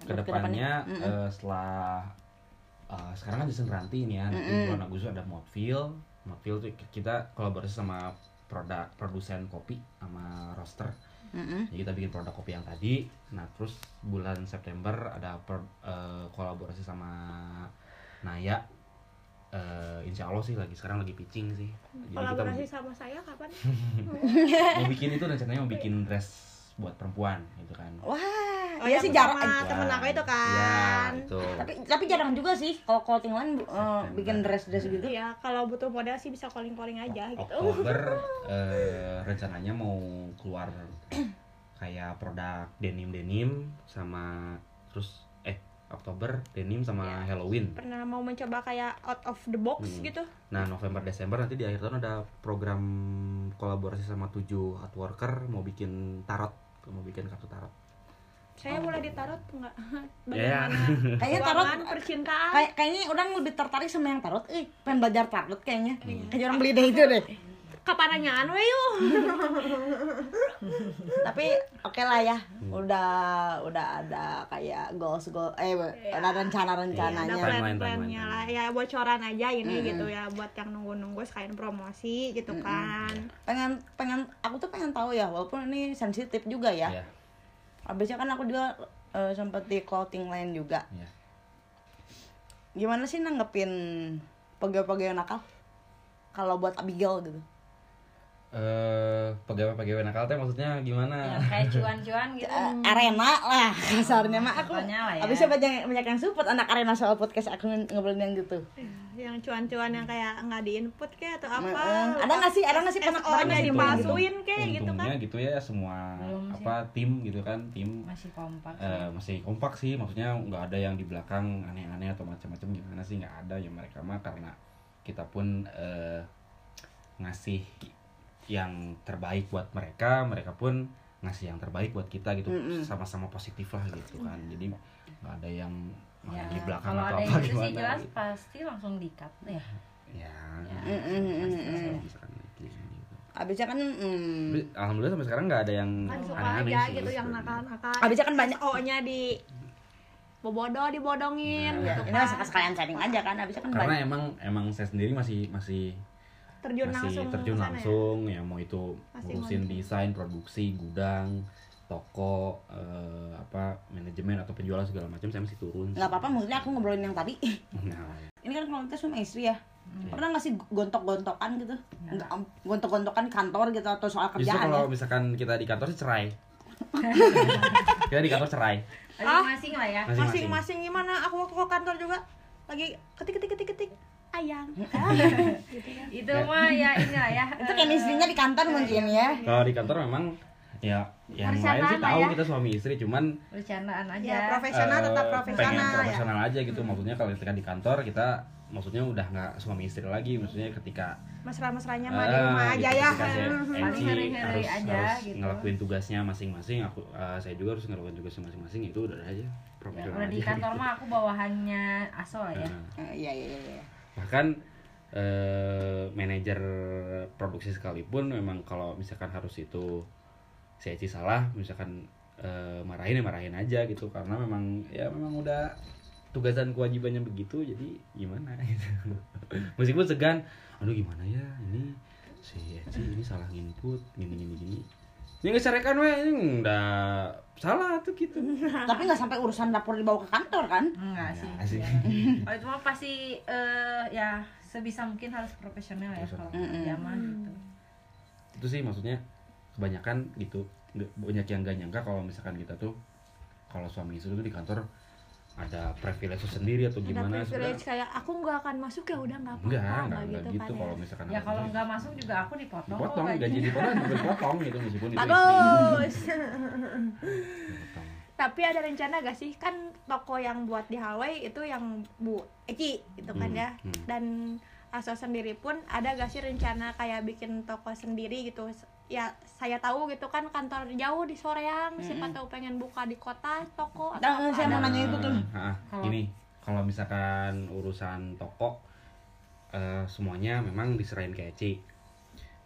[SPEAKER 3] ke depannya
[SPEAKER 1] Mm-mm.
[SPEAKER 3] eh, setelah eh, sekarang kan Jason Ranti ini ya nanti
[SPEAKER 1] Mm-mm.
[SPEAKER 3] bulan Agustus ada Modville. Modville tuh kita kolaborasi sama produk produsen kopi sama roaster.
[SPEAKER 1] Mm-mm.
[SPEAKER 3] jadi kita bikin produk kopi yang tadi. Nah terus bulan September ada pro- eh, kolaborasi sama Naya. Eh, insya Allah sih lagi sekarang lagi pitching sih. Jadi kita mau,
[SPEAKER 2] kolaborasi sama saya kapan?
[SPEAKER 3] Mau bikin itu rencananya mau bikin dress buat perempuan gitu kan.
[SPEAKER 1] Wah,
[SPEAKER 2] oh
[SPEAKER 1] iya
[SPEAKER 2] ya
[SPEAKER 1] sih jarang.
[SPEAKER 2] sama temen aku itu kan
[SPEAKER 3] ya, itu.
[SPEAKER 1] Tapi tapi jarang juga sih kalau clothing line eh, bikin dress-dress gitu.
[SPEAKER 2] Iya, kalau butuh model sih bisa calling-calling aja gitu.
[SPEAKER 3] Oktober eh, rencananya mau keluar kayak produk denim denim sama terus eh Oktober denim sama
[SPEAKER 2] Ya.
[SPEAKER 3] Halloween.
[SPEAKER 2] Pernah mau mencoba kayak out of the box
[SPEAKER 3] Hmm.
[SPEAKER 2] gitu.
[SPEAKER 3] Nah November Desember nanti di akhir tahun ada program kolaborasi sama tujuh hard worker mau bikin tarot mau bikin kartu tarot.
[SPEAKER 2] Saya boleh ditarot enggak?
[SPEAKER 3] Ya.
[SPEAKER 2] Bagaimana?
[SPEAKER 1] Kayaknya tarot
[SPEAKER 2] percintaan.
[SPEAKER 1] kayak kayaknya orang lebih tertarik sama yang tarot. Eh, pengen belajar tarot kayaknya. Kayaknya orang beli deh itu deh.
[SPEAKER 2] kapan nanyaan we yuk
[SPEAKER 1] tapi oke lah ya udah udah ada kayak goals goal eh ada rencana
[SPEAKER 2] ada
[SPEAKER 1] rencananya
[SPEAKER 3] Timeline,
[SPEAKER 2] plan-plannya
[SPEAKER 3] timeline.
[SPEAKER 2] lah ya bocoran aja ini gitu ya buat yang nunggu-nunggu sekalian promosi gitu kan
[SPEAKER 1] pengen pengen aku tuh pengen tahu ya walaupun ini sensitif juga ya
[SPEAKER 3] Iya.
[SPEAKER 1] Habisnya kan aku juga eh, sempet di clothing line juga.
[SPEAKER 3] Iya.
[SPEAKER 1] gimana sih nanggepin pegawai-pegawai nakal? Kalau buat Abigail gitu
[SPEAKER 3] Eh, pegawai-pegawai nakal teh maksudnya gimana?
[SPEAKER 4] yang kayak cuan-cuan gitu
[SPEAKER 1] Eh, arena lah kasarnya mah aku
[SPEAKER 4] Pokoknya lah ya.
[SPEAKER 1] banyak banyak yang support anak arena soal podcast aku ngobrolin yang gitu
[SPEAKER 2] yang cuan-cuan yang kayak nggak diinput kayak atau apa
[SPEAKER 1] Mm-mm. ada nggak sih ada nggak sih pernah
[SPEAKER 3] gitu,
[SPEAKER 2] dipalsuin kayak gitu kan
[SPEAKER 3] Untungnya gitu ya semua
[SPEAKER 4] Belum sih.
[SPEAKER 3] apa tim gitu kan tim
[SPEAKER 4] masih kompak
[SPEAKER 3] eh, masih kompak sih maksudnya nggak ada yang di belakang aneh-aneh atau macam-macam gimana sih nggak ada ya mereka mah karena kita pun eh, ngasih yang terbaik buat mereka mereka pun ngasih yang terbaik buat kita gitu.
[SPEAKER 1] Mm-mm.
[SPEAKER 3] sama-sama positif lah gitu kan. Jadi nggak ada yang
[SPEAKER 4] ya,
[SPEAKER 3] di belakang
[SPEAKER 4] kalau
[SPEAKER 3] atau
[SPEAKER 4] ada
[SPEAKER 3] apa
[SPEAKER 4] yang gitu
[SPEAKER 3] gimana
[SPEAKER 4] sih jelas
[SPEAKER 3] gitu.
[SPEAKER 4] pasti langsung dikat ya.
[SPEAKER 3] Ya,
[SPEAKER 4] Ya.
[SPEAKER 3] Misalkan gitu.
[SPEAKER 1] habisnya kan mm,
[SPEAKER 3] alhamdulillah sampai sekarang nggak ada yang
[SPEAKER 2] kan
[SPEAKER 3] aneh-aneh
[SPEAKER 2] aja
[SPEAKER 3] sih
[SPEAKER 2] gitu yang nakal-nakal.
[SPEAKER 1] Habisnya kan banyak-
[SPEAKER 2] SO-nya di bobodo dibodongin
[SPEAKER 3] Nah,
[SPEAKER 2] gitu
[SPEAKER 1] ini
[SPEAKER 2] kan.
[SPEAKER 1] masih sekalian sharing aja kan habisnya kan
[SPEAKER 3] karena
[SPEAKER 1] banyak.
[SPEAKER 3] emang emang saya sendiri masih masih
[SPEAKER 2] terjun
[SPEAKER 3] masih
[SPEAKER 2] langsung
[SPEAKER 3] terjun
[SPEAKER 2] ya?
[SPEAKER 3] langsung ya? mau itu
[SPEAKER 2] Masih
[SPEAKER 3] ngurusin desain produksi gudang toko eh, apa manajemen atau penjualan segala macam saya masih turun
[SPEAKER 1] nggak apa-apa maksudnya aku ngobrolin yang tadi.
[SPEAKER 3] Nah,
[SPEAKER 1] ini kan kalau kita suami istri ya. Pernah nggak sih gontok-gontokan gitu? Nggak. Gontok-gontokan kantor gitu atau soal
[SPEAKER 3] justru
[SPEAKER 1] kerjaan
[SPEAKER 3] kalau
[SPEAKER 1] ya?
[SPEAKER 3] misalkan kita di kantor sih cerai. Kita di kantor cerai.
[SPEAKER 4] Masing-masing lah ya.
[SPEAKER 3] Masing-masing.
[SPEAKER 2] Masing-masing gimana? Aku waktu ke kantor juga. Lagi ketik ketik ketik ketik ayang.
[SPEAKER 4] Itu mah ya ini lah ya.
[SPEAKER 1] Itu chemistry-nya di kantor mungkin ya.
[SPEAKER 3] Kalau di kantor memang ya yang lain
[SPEAKER 4] Perencanaan
[SPEAKER 3] sih tahu
[SPEAKER 4] ya.
[SPEAKER 3] kita suami istri cuman
[SPEAKER 4] bercandaan aja.
[SPEAKER 2] Ya profesional
[SPEAKER 3] eh,
[SPEAKER 2] tetap
[SPEAKER 3] pengen
[SPEAKER 2] profesional ya.
[SPEAKER 3] profesional aja gitu. Maksudnya kalau ketika di kantor kita maksudnya udah nggak suami istri lagi. Maksudnya ketika
[SPEAKER 2] mesra-mesranya mah di
[SPEAKER 3] Ah,
[SPEAKER 2] rumah
[SPEAKER 3] gitu,
[SPEAKER 2] aja ya.
[SPEAKER 4] Paling
[SPEAKER 3] harus,
[SPEAKER 4] aja,
[SPEAKER 3] harus
[SPEAKER 4] gitu.
[SPEAKER 3] ngelakuin tugasnya masing-masing. Aku eh, saya juga harus ngelakuin tugasnya masing-masing. Itu udah aja.
[SPEAKER 4] Ya,
[SPEAKER 3] profesional
[SPEAKER 4] di
[SPEAKER 3] aja.
[SPEAKER 4] kantor
[SPEAKER 3] gitu.
[SPEAKER 4] mah aku bawahannya aso lah ya
[SPEAKER 1] Eh, iya iya iya iya.
[SPEAKER 3] Bahkan eh, manajer produksi sekalipun memang kalau misalkan harus itu si Eci salah misalkan eh, marahin ya marahin aja gitu. Karena memang ya memang udah tugas dan kewajibannya begitu jadi gimana gitu. Meskipun segan aduh gimana ya? Ini si Eci ini salah input gini gini gini ini nggak sarekan weh ini udah salah tuh gitu.
[SPEAKER 1] Tapi nggak sampai urusan dapur dibawa ke kantor kan?
[SPEAKER 4] Enggak sih.
[SPEAKER 3] Ya, sih.
[SPEAKER 4] Ya. kalau itu mah pasti eh, ya sebisa mungkin harus profesional ya kalau mah gitu.
[SPEAKER 3] Itu sih maksudnya kebanyakan gitu banyak yang gak nyangka kalau misalkan kita tuh kalau suami istri tuh di kantor ada privilege sendiri atau
[SPEAKER 2] ada
[SPEAKER 3] gimana?
[SPEAKER 2] privilege
[SPEAKER 3] sebenarnya
[SPEAKER 2] kayak aku nggak akan masuk ya udah nggak apa-apa
[SPEAKER 3] enggak enggak
[SPEAKER 2] nggak
[SPEAKER 3] enggak gitu,
[SPEAKER 2] kan
[SPEAKER 3] kalau
[SPEAKER 2] ya.
[SPEAKER 3] misalkan
[SPEAKER 4] ya kalau nggak masuk juga aku dipotong
[SPEAKER 3] dipotong gaji dipotong juga dipotong gitu meskipun itu
[SPEAKER 2] bagus. Tapi ada rencana gak sih? Kan toko yang buat di Hawaii itu yang Bu Eci itu kan
[SPEAKER 3] Hmm,
[SPEAKER 2] ya.
[SPEAKER 3] hmm.
[SPEAKER 2] dan Aso sendiri pun ada gak sih rencana kayak bikin toko sendiri gitu ya saya tahu gitu kan kantor jauh di Soreang siapa tahu pengen buka di kota toko atau
[SPEAKER 1] Nah,
[SPEAKER 2] apa.
[SPEAKER 1] saya mau nanya itu tuh.
[SPEAKER 3] Nah,
[SPEAKER 4] Kalau-
[SPEAKER 3] ini kalau misalkan urusan toko eh, semuanya memang diserahin ke Eci.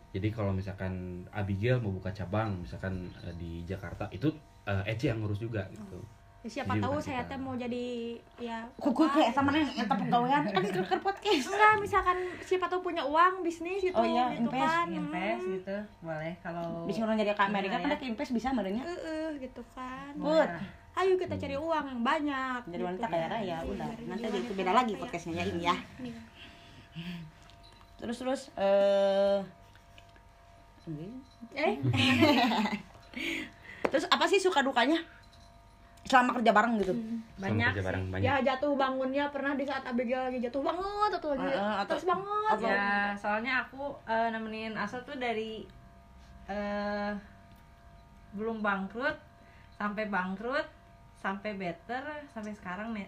[SPEAKER 3] Jadi kalau misalkan Abigail mau buka cabang misalkan eh, di Jakarta itu eh, Eci yang ngurus juga gitu.
[SPEAKER 2] Ya, siapa
[SPEAKER 3] Jadi
[SPEAKER 2] tahu saya teh mau jadi ya
[SPEAKER 1] kuku
[SPEAKER 2] apa
[SPEAKER 1] kayak
[SPEAKER 2] gitu.
[SPEAKER 1] sama nih yang pegawaian kan di keker podcast
[SPEAKER 2] enggak misalkan siapa tahu punya uang bisnis gitu
[SPEAKER 1] Oh iya,
[SPEAKER 2] gitu
[SPEAKER 1] invest,
[SPEAKER 2] kan
[SPEAKER 4] invest
[SPEAKER 2] Hmm.
[SPEAKER 4] gitu boleh kalau
[SPEAKER 1] bisa orang jadi ke Amerika
[SPEAKER 4] Iya,
[SPEAKER 1] kan
[SPEAKER 4] ya.
[SPEAKER 1] ada invest bisa merenya
[SPEAKER 2] Heeh, gitu kan
[SPEAKER 1] Put.
[SPEAKER 4] Nah,
[SPEAKER 2] ayo kita cari uang yang banyak
[SPEAKER 1] jadi wanita
[SPEAKER 2] gitu.
[SPEAKER 1] kaya raya udah
[SPEAKER 2] Biar
[SPEAKER 1] nanti
[SPEAKER 2] jadi
[SPEAKER 1] jadi
[SPEAKER 2] wanita
[SPEAKER 1] beda lagi podcastnya ya ini ya
[SPEAKER 2] Iya.
[SPEAKER 1] terus terus eh
[SPEAKER 2] eh
[SPEAKER 1] terus apa sih suka dukanya selama kerja bareng gitu
[SPEAKER 3] Sama
[SPEAKER 4] banyak
[SPEAKER 3] kerja
[SPEAKER 4] sih.
[SPEAKER 3] bareng banyak.
[SPEAKER 2] ya jatuh bangunnya pernah di saat Abigail lagi jatuh banget atau lagi
[SPEAKER 1] Heeh, atau-
[SPEAKER 2] terus banget
[SPEAKER 1] atau-
[SPEAKER 4] ya soalnya aku eh, nemenin Aso tuh dari eh belum bangkrut sampai bangkrut sampai better sampai sekarang eh,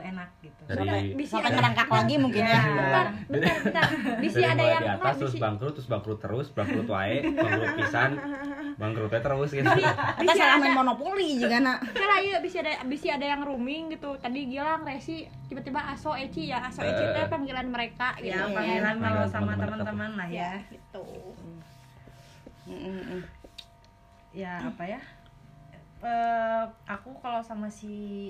[SPEAKER 4] enak gitu
[SPEAKER 3] Dari
[SPEAKER 2] bisa
[SPEAKER 1] ngerangkak lagi mungkin ya.
[SPEAKER 2] bentar bentar bentar bisa ada yang
[SPEAKER 3] di atas terus
[SPEAKER 2] bisa
[SPEAKER 3] bangkrut terus bangkrut terus bangkrut wae bangkrut pisan bangkrutnya terus gitu
[SPEAKER 1] Kita salah main monopoli juga nak.
[SPEAKER 2] Karena iya bisa ada bisa ada yang rooming gitu. Tadi Gilang, Resi, tiba-tiba Aso, Eci ya. Aso, Eci itu
[SPEAKER 3] Eh.
[SPEAKER 2] panggilan mereka gitu.
[SPEAKER 4] ya panggilan kalau sama
[SPEAKER 3] teman-teman
[SPEAKER 4] lah ya
[SPEAKER 2] Ya, gitu.
[SPEAKER 1] Mm-mm.
[SPEAKER 4] ya apa ya Eh, aku kalau sama si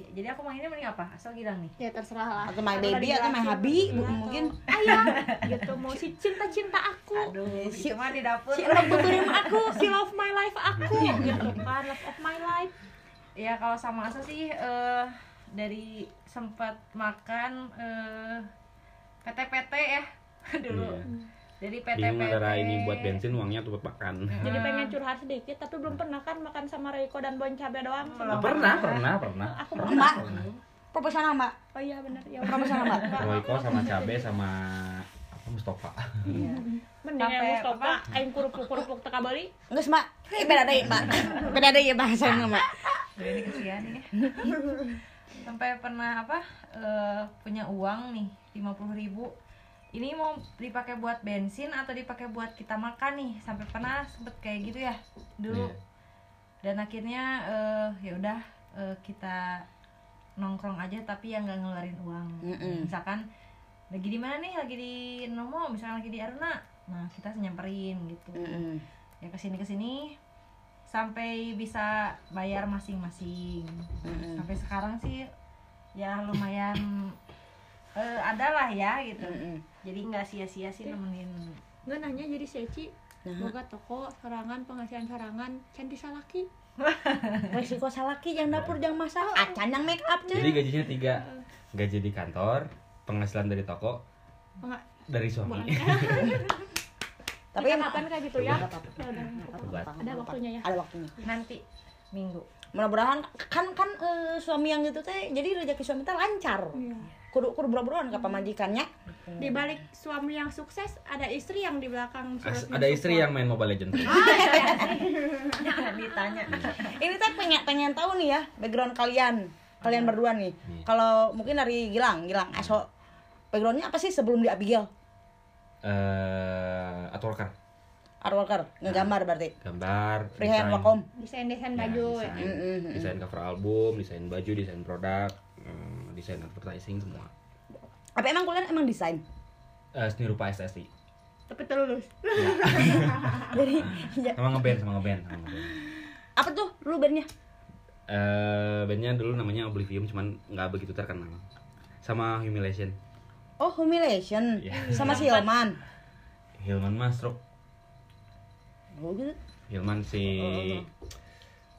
[SPEAKER 4] jadi aku mainnya mending apa asal gilang nih
[SPEAKER 2] Ya terserah lah.
[SPEAKER 1] Atau my
[SPEAKER 2] Kalau
[SPEAKER 1] baby atau my
[SPEAKER 2] dijelasin.
[SPEAKER 1] habi mungkin.
[SPEAKER 2] ayah gitu mau si cinta-cinta aku.
[SPEAKER 4] aduh itu mah di dapur
[SPEAKER 2] Si love buturim aku, si love my life aku gitu kan, love of my life.
[SPEAKER 4] ya kalau sama Asa sih eh, dari sempat makan eh, PT-PT ya dulu
[SPEAKER 3] Iya.
[SPEAKER 4] Jadi PT-PT
[SPEAKER 3] bingung antara ini buat bensin uangnya tuh buat makan
[SPEAKER 2] Jadi pengen curhat sedikit tapi belum pernah kan makan sama Reiko dan Bon Cabe doang.
[SPEAKER 4] Belum.
[SPEAKER 3] pernah pernah pernah
[SPEAKER 2] Aku
[SPEAKER 1] Mbak,
[SPEAKER 2] pernah.
[SPEAKER 1] proposal mbak.
[SPEAKER 2] Oh iya benar ya.
[SPEAKER 1] Proposal mbak.
[SPEAKER 3] Royko sama cabe sama apa Mustafa
[SPEAKER 4] Iya.
[SPEAKER 2] Mending Mustafa aing kurupuk-kurupuk teka bali.
[SPEAKER 1] Enggak mbak. Eh, beda deh mbak. Beda deh ya bahasanya mbak.
[SPEAKER 4] Udah ini kesian ya sampai pernah apa eh, punya uang nih 50.000 ribu ini mau dipakai buat bensin atau dipakai buat kita makan nih sampai pernah sempet kayak gitu ya dulu
[SPEAKER 3] Iya.
[SPEAKER 4] dan akhirnya eh, ya udah eh, kita nongkrong aja tapi yang nggak ngeluarin uang
[SPEAKER 1] Mm-mm.
[SPEAKER 4] misalkan lagi di mana nih lagi di Nomo misalkan lagi di Aruna nah kita nyamperin gitu
[SPEAKER 1] Mm-mm.
[SPEAKER 4] ya ke sini ke sini sampai bisa bayar masing-masing
[SPEAKER 1] Mm-mm.
[SPEAKER 4] sampai sekarang sih ya lumayan eh, ada lah ya gitu
[SPEAKER 1] Mm-mm.
[SPEAKER 4] jadi nggak sia-sia sih nemenin
[SPEAKER 2] Nggak nanya jadi si Eci
[SPEAKER 1] Nah.
[SPEAKER 2] boga toko sorangan penghasilan sorangan can disalaki
[SPEAKER 1] Resiko salaki yang dapur yang masak. Acan yang make up
[SPEAKER 3] jadi
[SPEAKER 1] cuy.
[SPEAKER 3] gajinya tiga gaji di kantor penghasilan dari toko
[SPEAKER 2] Enggak,
[SPEAKER 3] dari suami
[SPEAKER 1] Tapi yang
[SPEAKER 2] kapan kayak gitu ya
[SPEAKER 1] Nggak apa-apa.
[SPEAKER 2] Ya ada waktunya ya
[SPEAKER 1] ada waktunya.
[SPEAKER 4] nanti minggu
[SPEAKER 1] Mudah-mudahan kan kan eh, suami yang gitu teh jadi rezeki suami teh lancar.
[SPEAKER 2] Iya.
[SPEAKER 1] Kudu kudu buru-buruan ke pamajikannya.
[SPEAKER 2] di balik suami yang sukses ada istri yang di belakang
[SPEAKER 3] As- ada istri yang main Mobile Legends
[SPEAKER 4] ditanya
[SPEAKER 1] Ini teh pengen pengen tahu nih ya background kalian. Kalian berdua nih.
[SPEAKER 3] Iya.
[SPEAKER 1] Kalau mungkin dari Gilang, Gilang Aso backgroundnya apa sih sebelum di Abigail?
[SPEAKER 3] eh art worker
[SPEAKER 1] Artworker, ngegambar berarti.
[SPEAKER 3] gambar
[SPEAKER 1] Freehand
[SPEAKER 3] desain.
[SPEAKER 1] wakom.
[SPEAKER 2] desain desain
[SPEAKER 3] Ya,
[SPEAKER 2] baju
[SPEAKER 3] desain,
[SPEAKER 2] ya.
[SPEAKER 1] Mm, mm, mm.
[SPEAKER 3] desain cover album desain baju desain produk desain advertising semua
[SPEAKER 1] Apa emang kalian emang desain?
[SPEAKER 3] Eh, seni rupa SSI
[SPEAKER 2] tapi terlulus
[SPEAKER 1] Jadi ya,
[SPEAKER 3] sama ngeband sama ngeband sama ngeband
[SPEAKER 1] apa tuh lu bandnya?
[SPEAKER 3] Eh, bandnya dulu namanya Oblivium cuman nggak begitu terkenal sama Humiliation
[SPEAKER 1] Oh, Humiliation.
[SPEAKER 3] Iya.
[SPEAKER 1] Sama si Hilman.
[SPEAKER 3] Hilman mas
[SPEAKER 1] Oh gitu.
[SPEAKER 3] Hilman si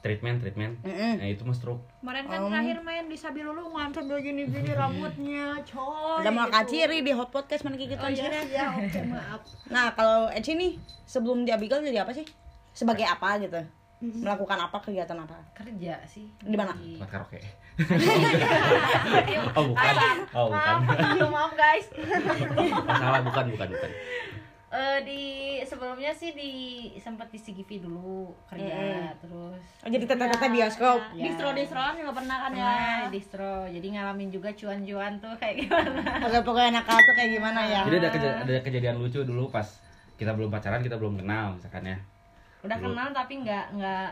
[SPEAKER 3] treatment treatment
[SPEAKER 1] Mm-mm.
[SPEAKER 3] nah itu mas stroke
[SPEAKER 2] kemarin kan
[SPEAKER 1] Om.
[SPEAKER 2] terakhir main di Sabilulu ngantor gini gini rambutnya coy
[SPEAKER 1] Udah mau
[SPEAKER 2] gitu.
[SPEAKER 1] kaciri di hot podcast mana gitu
[SPEAKER 2] oh iya
[SPEAKER 1] sih.
[SPEAKER 2] ya oke maaf
[SPEAKER 1] Nah, kalau Eci nih sebelum di Abigail jadi apa sih? Sebagai apa gitu?
[SPEAKER 2] Mhm.
[SPEAKER 1] Melakukan apa kegiatan apa?
[SPEAKER 4] kerja sih
[SPEAKER 1] Di mana?
[SPEAKER 3] tempat karaoke oh bukan oh bukan
[SPEAKER 4] maaf maaf guys
[SPEAKER 3] oh, salah bukan bukan bukan
[SPEAKER 4] Eh, di sebelumnya sih di sempat di CGV dulu kerja terus
[SPEAKER 1] Oh, jadi tete-tete bioskop.
[SPEAKER 4] Ya.
[SPEAKER 2] distro distroan juga pernah kan ya
[SPEAKER 4] pernah di distro jadi ngalamin juga cuan-cuan tuh kayak gimana
[SPEAKER 1] pokoknya nakal tuh kayak gimana ya?
[SPEAKER 3] jadi ada keja- ada kejadian lucu dulu pas kita belum pacaran kita belum kenal misalkan ya
[SPEAKER 4] udah
[SPEAKER 3] Dulu.
[SPEAKER 4] kenal tapi nggak nggak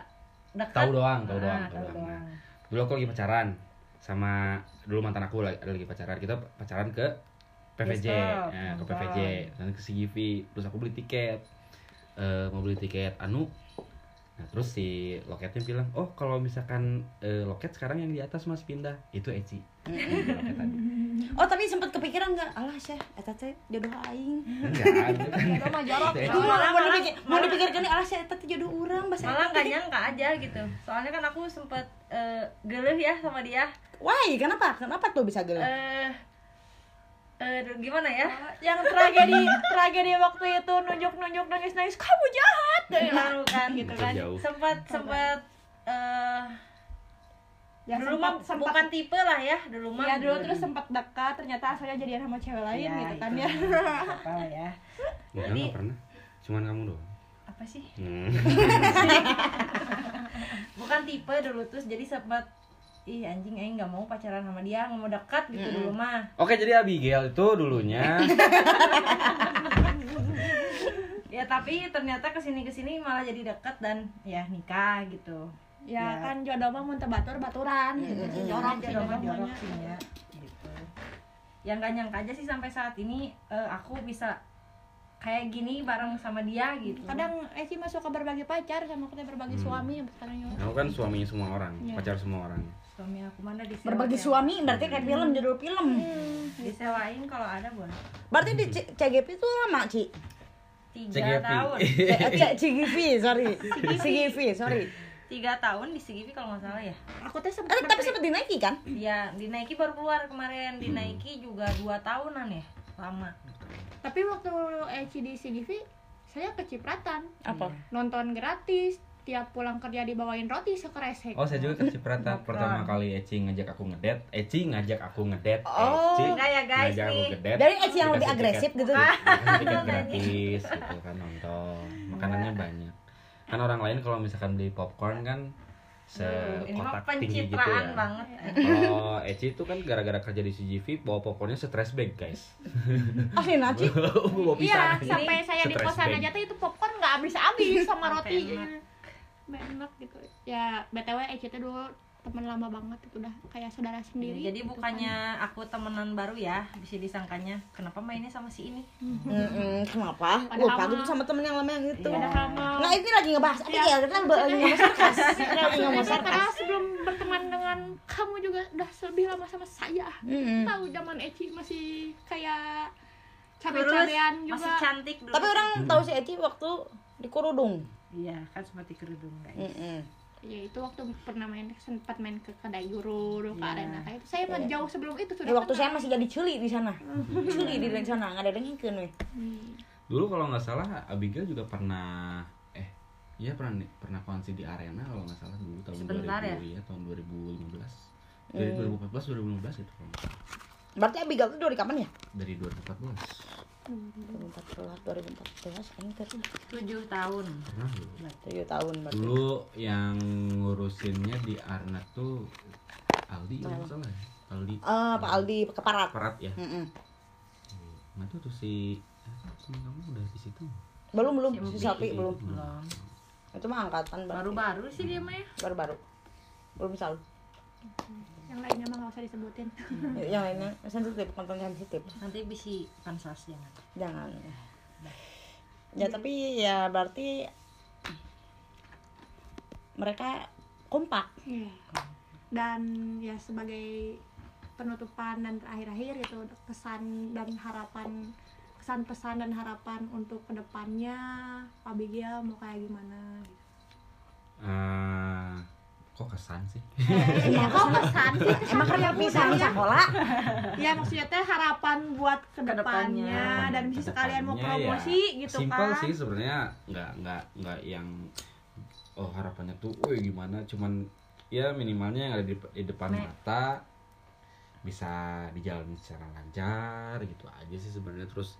[SPEAKER 4] dekat
[SPEAKER 3] tahu doang tahu
[SPEAKER 4] Ah,
[SPEAKER 3] doang
[SPEAKER 4] tahu
[SPEAKER 3] tahu doang
[SPEAKER 4] doang.
[SPEAKER 3] Nah, dulu aku lagi pacaran sama dulu mantan aku lagi ada lagi pacaran kita pacaran ke PVJ
[SPEAKER 4] Bioskop,
[SPEAKER 3] ya, ke. PVJ dan ke CGV terus aku beli tiket Eh, mau beli tiket anu nah terus si loketnya bilang oh kalau misalkan eh, loket sekarang yang di atas mas pindah itu Eci Loket tadi.
[SPEAKER 1] Oh, tapi sempat kepikiran enggak? Alah, Syah, eta teh jodoh aing.
[SPEAKER 3] enggak itu kan
[SPEAKER 2] mah jorok
[SPEAKER 1] mau dipikir, mau dipikirkan nih, alah, Syah, eta teh jodoh urang, bahasa
[SPEAKER 4] malah
[SPEAKER 1] eta
[SPEAKER 4] nggak
[SPEAKER 1] teh.
[SPEAKER 4] nyangka aja gitu soalnya kan aku sempet eh, geleh ya sama dia
[SPEAKER 1] Why? Kenapa? Kenapa tuh bisa gelo?
[SPEAKER 4] eh eh, gimana ya?
[SPEAKER 2] Yang tragedi tragedi waktu itu nunjuk nunjuk nangis nangis kamu jahat
[SPEAKER 4] lalu kan gitu kan.
[SPEAKER 3] Jauh.
[SPEAKER 4] sempat sempat eh
[SPEAKER 2] ya
[SPEAKER 4] dulu
[SPEAKER 2] sempat
[SPEAKER 4] mah
[SPEAKER 2] sempat
[SPEAKER 4] bukan tipe lah ya dulu mah.
[SPEAKER 2] Ya dulu terus sempat dekat ternyata asalnya jadian sama cewek lain
[SPEAKER 4] Iya,
[SPEAKER 2] gitu kan ya.
[SPEAKER 4] Apa ya.
[SPEAKER 3] Enggak,
[SPEAKER 4] Jadi-
[SPEAKER 3] enggak pernah. Cuman kamu doang.
[SPEAKER 4] Apa sih?
[SPEAKER 3] Hmm.
[SPEAKER 4] bukan tipe dulu terus jadi sempat ih anjing aing nggak mau pacaran sama dia nggak mau dekat gitu dulu mah.
[SPEAKER 3] Oke, jadi Abigail itu dulunya.
[SPEAKER 4] Ya tapi ternyata ke sini ke sini malah jadi dekat dan ya nikah gitu.
[SPEAKER 2] Ya,
[SPEAKER 4] Ya.
[SPEAKER 2] kan jodoh mah mun batur baturan. Gitu sih jorok sih
[SPEAKER 4] jorok
[SPEAKER 2] jodoh
[SPEAKER 4] jorok
[SPEAKER 2] mah.
[SPEAKER 4] sih ya. gitu. Yang gak nyangka aja sih sampai saat ini eh, aku bisa kayak gini bareng sama dia gitu.
[SPEAKER 2] Kadang Eci mah suka berbagi pacar sama kita berbagi suami yang sekarang ya
[SPEAKER 3] Kamu kan suaminya semua orang,
[SPEAKER 2] Iya.
[SPEAKER 3] pacar semua orang.
[SPEAKER 4] Suami aku mana disewain
[SPEAKER 1] Berbagi suami berarti kayak film judul film.
[SPEAKER 4] disewain kalau ada boleh
[SPEAKER 1] Berarti di C- CGP itu lama, Ci.
[SPEAKER 4] tiga
[SPEAKER 3] CGV.
[SPEAKER 4] tahun
[SPEAKER 1] Eh, C- CGV, sorry. CGV, sorry.
[SPEAKER 4] tiga tahun di CGV kalau nggak salah ya
[SPEAKER 2] aku teh
[SPEAKER 1] Eh,
[SPEAKER 2] sempat
[SPEAKER 1] tapi sempat dinaiki kan?
[SPEAKER 4] ya di Nike baru keluar kemarin di Nike juga dua tahunan ya lama
[SPEAKER 2] tapi waktu Eci di CGV saya kecipratan
[SPEAKER 1] Apa?
[SPEAKER 2] nonton gratis tiap pulang kerja dibawain roti sekresek
[SPEAKER 3] Oh, saya juga kecipratan pertama kali Eci ngajak aku ngedet. Eci ngajak aku ngedet.
[SPEAKER 1] Oh.
[SPEAKER 3] Eci
[SPEAKER 4] Enggak ya, guys,
[SPEAKER 3] ngajak aku ngedet.
[SPEAKER 1] Dari Eci yang lebih agresif
[SPEAKER 3] tiket-
[SPEAKER 1] gitu.
[SPEAKER 3] tiket gratis gitu kan nonton. Makanannya banyak. Kan orang lain kalau misalkan beli popcorn kan
[SPEAKER 4] mah
[SPEAKER 3] sekotak tinggi gitu ya.
[SPEAKER 4] banget
[SPEAKER 3] Kalau Eci itu kan gara-gara kerja di CGV bawa popcornnya stress bag guys.
[SPEAKER 1] Asli Naci.
[SPEAKER 2] iya sampai saya di kosan aja tuh itu popcorn nggak habis-habis sama
[SPEAKER 4] Sampai
[SPEAKER 2] roti
[SPEAKER 4] enak.
[SPEAKER 2] Nggak enak gitu ya btw Eci tuh dulu teman lama banget itu udah kayak saudara sendiri
[SPEAKER 4] jadi
[SPEAKER 2] gitu
[SPEAKER 4] bukannya aku temenan baru ya bisa disangkanya kenapa mainnya sama si ini
[SPEAKER 1] Mm-mm, kenapa?
[SPEAKER 2] Padahal
[SPEAKER 1] Wah, pagi sama temen yang lama yang itu.
[SPEAKER 2] kan. Mah-
[SPEAKER 1] Nah, ini lagi ngebahas apa ya? Kita lagi sarkas. Kita lagi sarkas.
[SPEAKER 2] padahal sebelum berteman dengan kamu juga udah lebih lama sama saya
[SPEAKER 1] Mm-mm.
[SPEAKER 2] tahu zaman Eci masih kayak cabe-cabean
[SPEAKER 4] masih
[SPEAKER 2] juga
[SPEAKER 4] cantik dulu
[SPEAKER 1] Tapi orang tahu si Eci waktu di Kurudung.
[SPEAKER 4] Iya kan seperti kerudung guys
[SPEAKER 1] Mm-mm.
[SPEAKER 2] ya itu waktu pernah main sempat main ke kedai guru dulu ke
[SPEAKER 4] Iya.
[SPEAKER 2] arena kayak itu saya mah jauh sebelum itu sudah
[SPEAKER 1] Ya, waktu saya masih jadi culi di sana. Culi di sana, nggak ada dengkin weh.
[SPEAKER 2] Hmm.
[SPEAKER 3] Dulu kalau nggak salah Abigail juga pernah eh iya pernah nih pernah konsi di arena kalau nggak salah dulu tahun
[SPEAKER 4] Sebentar
[SPEAKER 3] 2000
[SPEAKER 4] ya?
[SPEAKER 3] ya tahun 2015. Dari 2014 2015 itu kalau nggak salah.
[SPEAKER 1] Berarti Abigail itu dari kapan ya?
[SPEAKER 3] Dari 2014.
[SPEAKER 1] 2014, 2014, ini kan
[SPEAKER 4] tujuh tahun
[SPEAKER 3] Pernah dulu.
[SPEAKER 1] 7 tahun berarti.
[SPEAKER 3] Dulu yang ngurusinnya di Arna tuh Aldi nggak salah ya. Aldi
[SPEAKER 1] Eh, Pak Aldi keparat.
[SPEAKER 3] Parat ya.
[SPEAKER 1] Mm-mm.
[SPEAKER 3] Nggak tahu tuh si eh, temen kamu udah di situ.
[SPEAKER 1] Belum belum
[SPEAKER 4] Si
[SPEAKER 1] si Sapi belum.
[SPEAKER 4] belum
[SPEAKER 1] Itu mah angkatan
[SPEAKER 4] baru-baru sih dia mah ya
[SPEAKER 1] baru-baru. Belum selalu.
[SPEAKER 2] Yang lainnya mah nggak usah disebutin
[SPEAKER 1] Yang lainnya sensitif, konten sensitif.
[SPEAKER 4] nanti bisa pansos jangan
[SPEAKER 1] Jangan. Ya tapi ya berarti mereka kompak.
[SPEAKER 2] Iya. dan ya sebagai penutupan dan akhir-akhir itu pesan dan harapan kesan pesan dan harapan untuk ke depannya Abigail mau kayak gimana gitu.
[SPEAKER 3] Eh, kok kesan sih?
[SPEAKER 2] ya kok pesan sih kesan
[SPEAKER 1] Emang karena pisah
[SPEAKER 2] ya?
[SPEAKER 1] sekolah?
[SPEAKER 2] ya maksudnya teh harapan buat ke
[SPEAKER 4] depannya Ke depannya.
[SPEAKER 2] dan bisa sekalian mau
[SPEAKER 3] ya
[SPEAKER 2] promosi gitu
[SPEAKER 3] Simple
[SPEAKER 2] kan
[SPEAKER 3] sih sebenarnya nggak nggak nggak yang oh harapannya tuh, woi gimana? Cuman ya minimalnya yang ada di, di depan
[SPEAKER 4] Nek.
[SPEAKER 3] mata bisa dijalani secara lancar gitu aja sih sebenarnya terus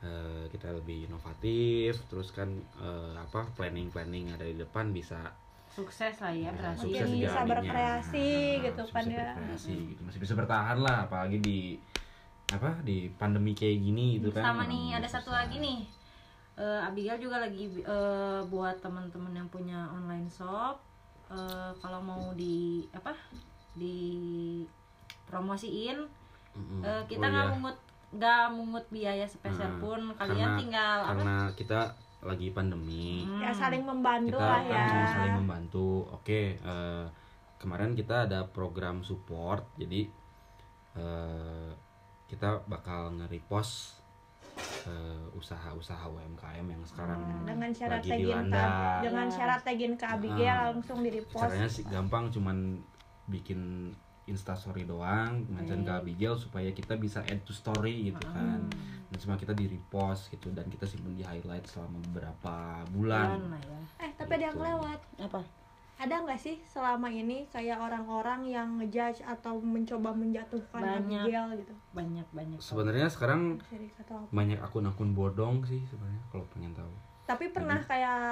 [SPEAKER 3] eh, kita lebih inovatif terus kan eh, apa planning planning ada di depan bisa
[SPEAKER 4] sukses lah ya berarti.
[SPEAKER 2] Mungkin bisa
[SPEAKER 3] dijalaninya.
[SPEAKER 2] berkreasi gitu
[SPEAKER 3] masih
[SPEAKER 2] kan ya.
[SPEAKER 3] berkreasi gitu. Masih bisa bertahan lah apalagi di apa di pandemi kayak gini gitu kan.
[SPEAKER 4] Sama nih ada satu lagi nih. Eh, Abigail juga lagi eh, buat teman-teman yang punya online shop eh, kalau mau di apa di promosiin eh, kita
[SPEAKER 3] Oh,
[SPEAKER 4] nggak
[SPEAKER 3] iya.
[SPEAKER 4] mungut nggak mungut biaya sepeser
[SPEAKER 3] Nah,
[SPEAKER 4] pun. Kalian
[SPEAKER 3] karena-
[SPEAKER 4] tinggal apa?
[SPEAKER 3] karena kita lagi pandemi
[SPEAKER 4] Hmm.
[SPEAKER 2] ya saling membantu
[SPEAKER 3] kita
[SPEAKER 2] lah
[SPEAKER 3] kan
[SPEAKER 2] ya
[SPEAKER 3] cuma saling membantu oke eh, kemarin kita ada program support jadi eh, kita bakal nge-repost eh, usaha-usaha UMKM yang sekarang
[SPEAKER 2] dengan syarat
[SPEAKER 3] lagi
[SPEAKER 2] tagin ke
[SPEAKER 3] dilanda
[SPEAKER 2] dengan
[SPEAKER 4] Ya.
[SPEAKER 2] syarat tagin ke Abigail
[SPEAKER 3] Ah.
[SPEAKER 2] langsung di repost
[SPEAKER 3] caranya sih gampang cuman bikin instastory doang mention ke Abigail supaya kita bisa add to story gitu kan dan cuma kita di repost gitu dan kita simpen di highlight selama beberapa bulan.
[SPEAKER 4] Ya.
[SPEAKER 2] Eh tapi ada yang
[SPEAKER 3] Gitu.
[SPEAKER 2] lewat.
[SPEAKER 1] Apa?
[SPEAKER 2] ada nggak sih selama ini kayak orang-orang yang ngejudge atau mencoba menjatuhkan
[SPEAKER 4] Banyak.
[SPEAKER 2] Abigail gitu?
[SPEAKER 4] Banyak banyak.
[SPEAKER 3] Sebenarnya sekarang banyak akun-akun bodong sih sebenarnya kalau pengen tahu
[SPEAKER 2] tapi pernah kayak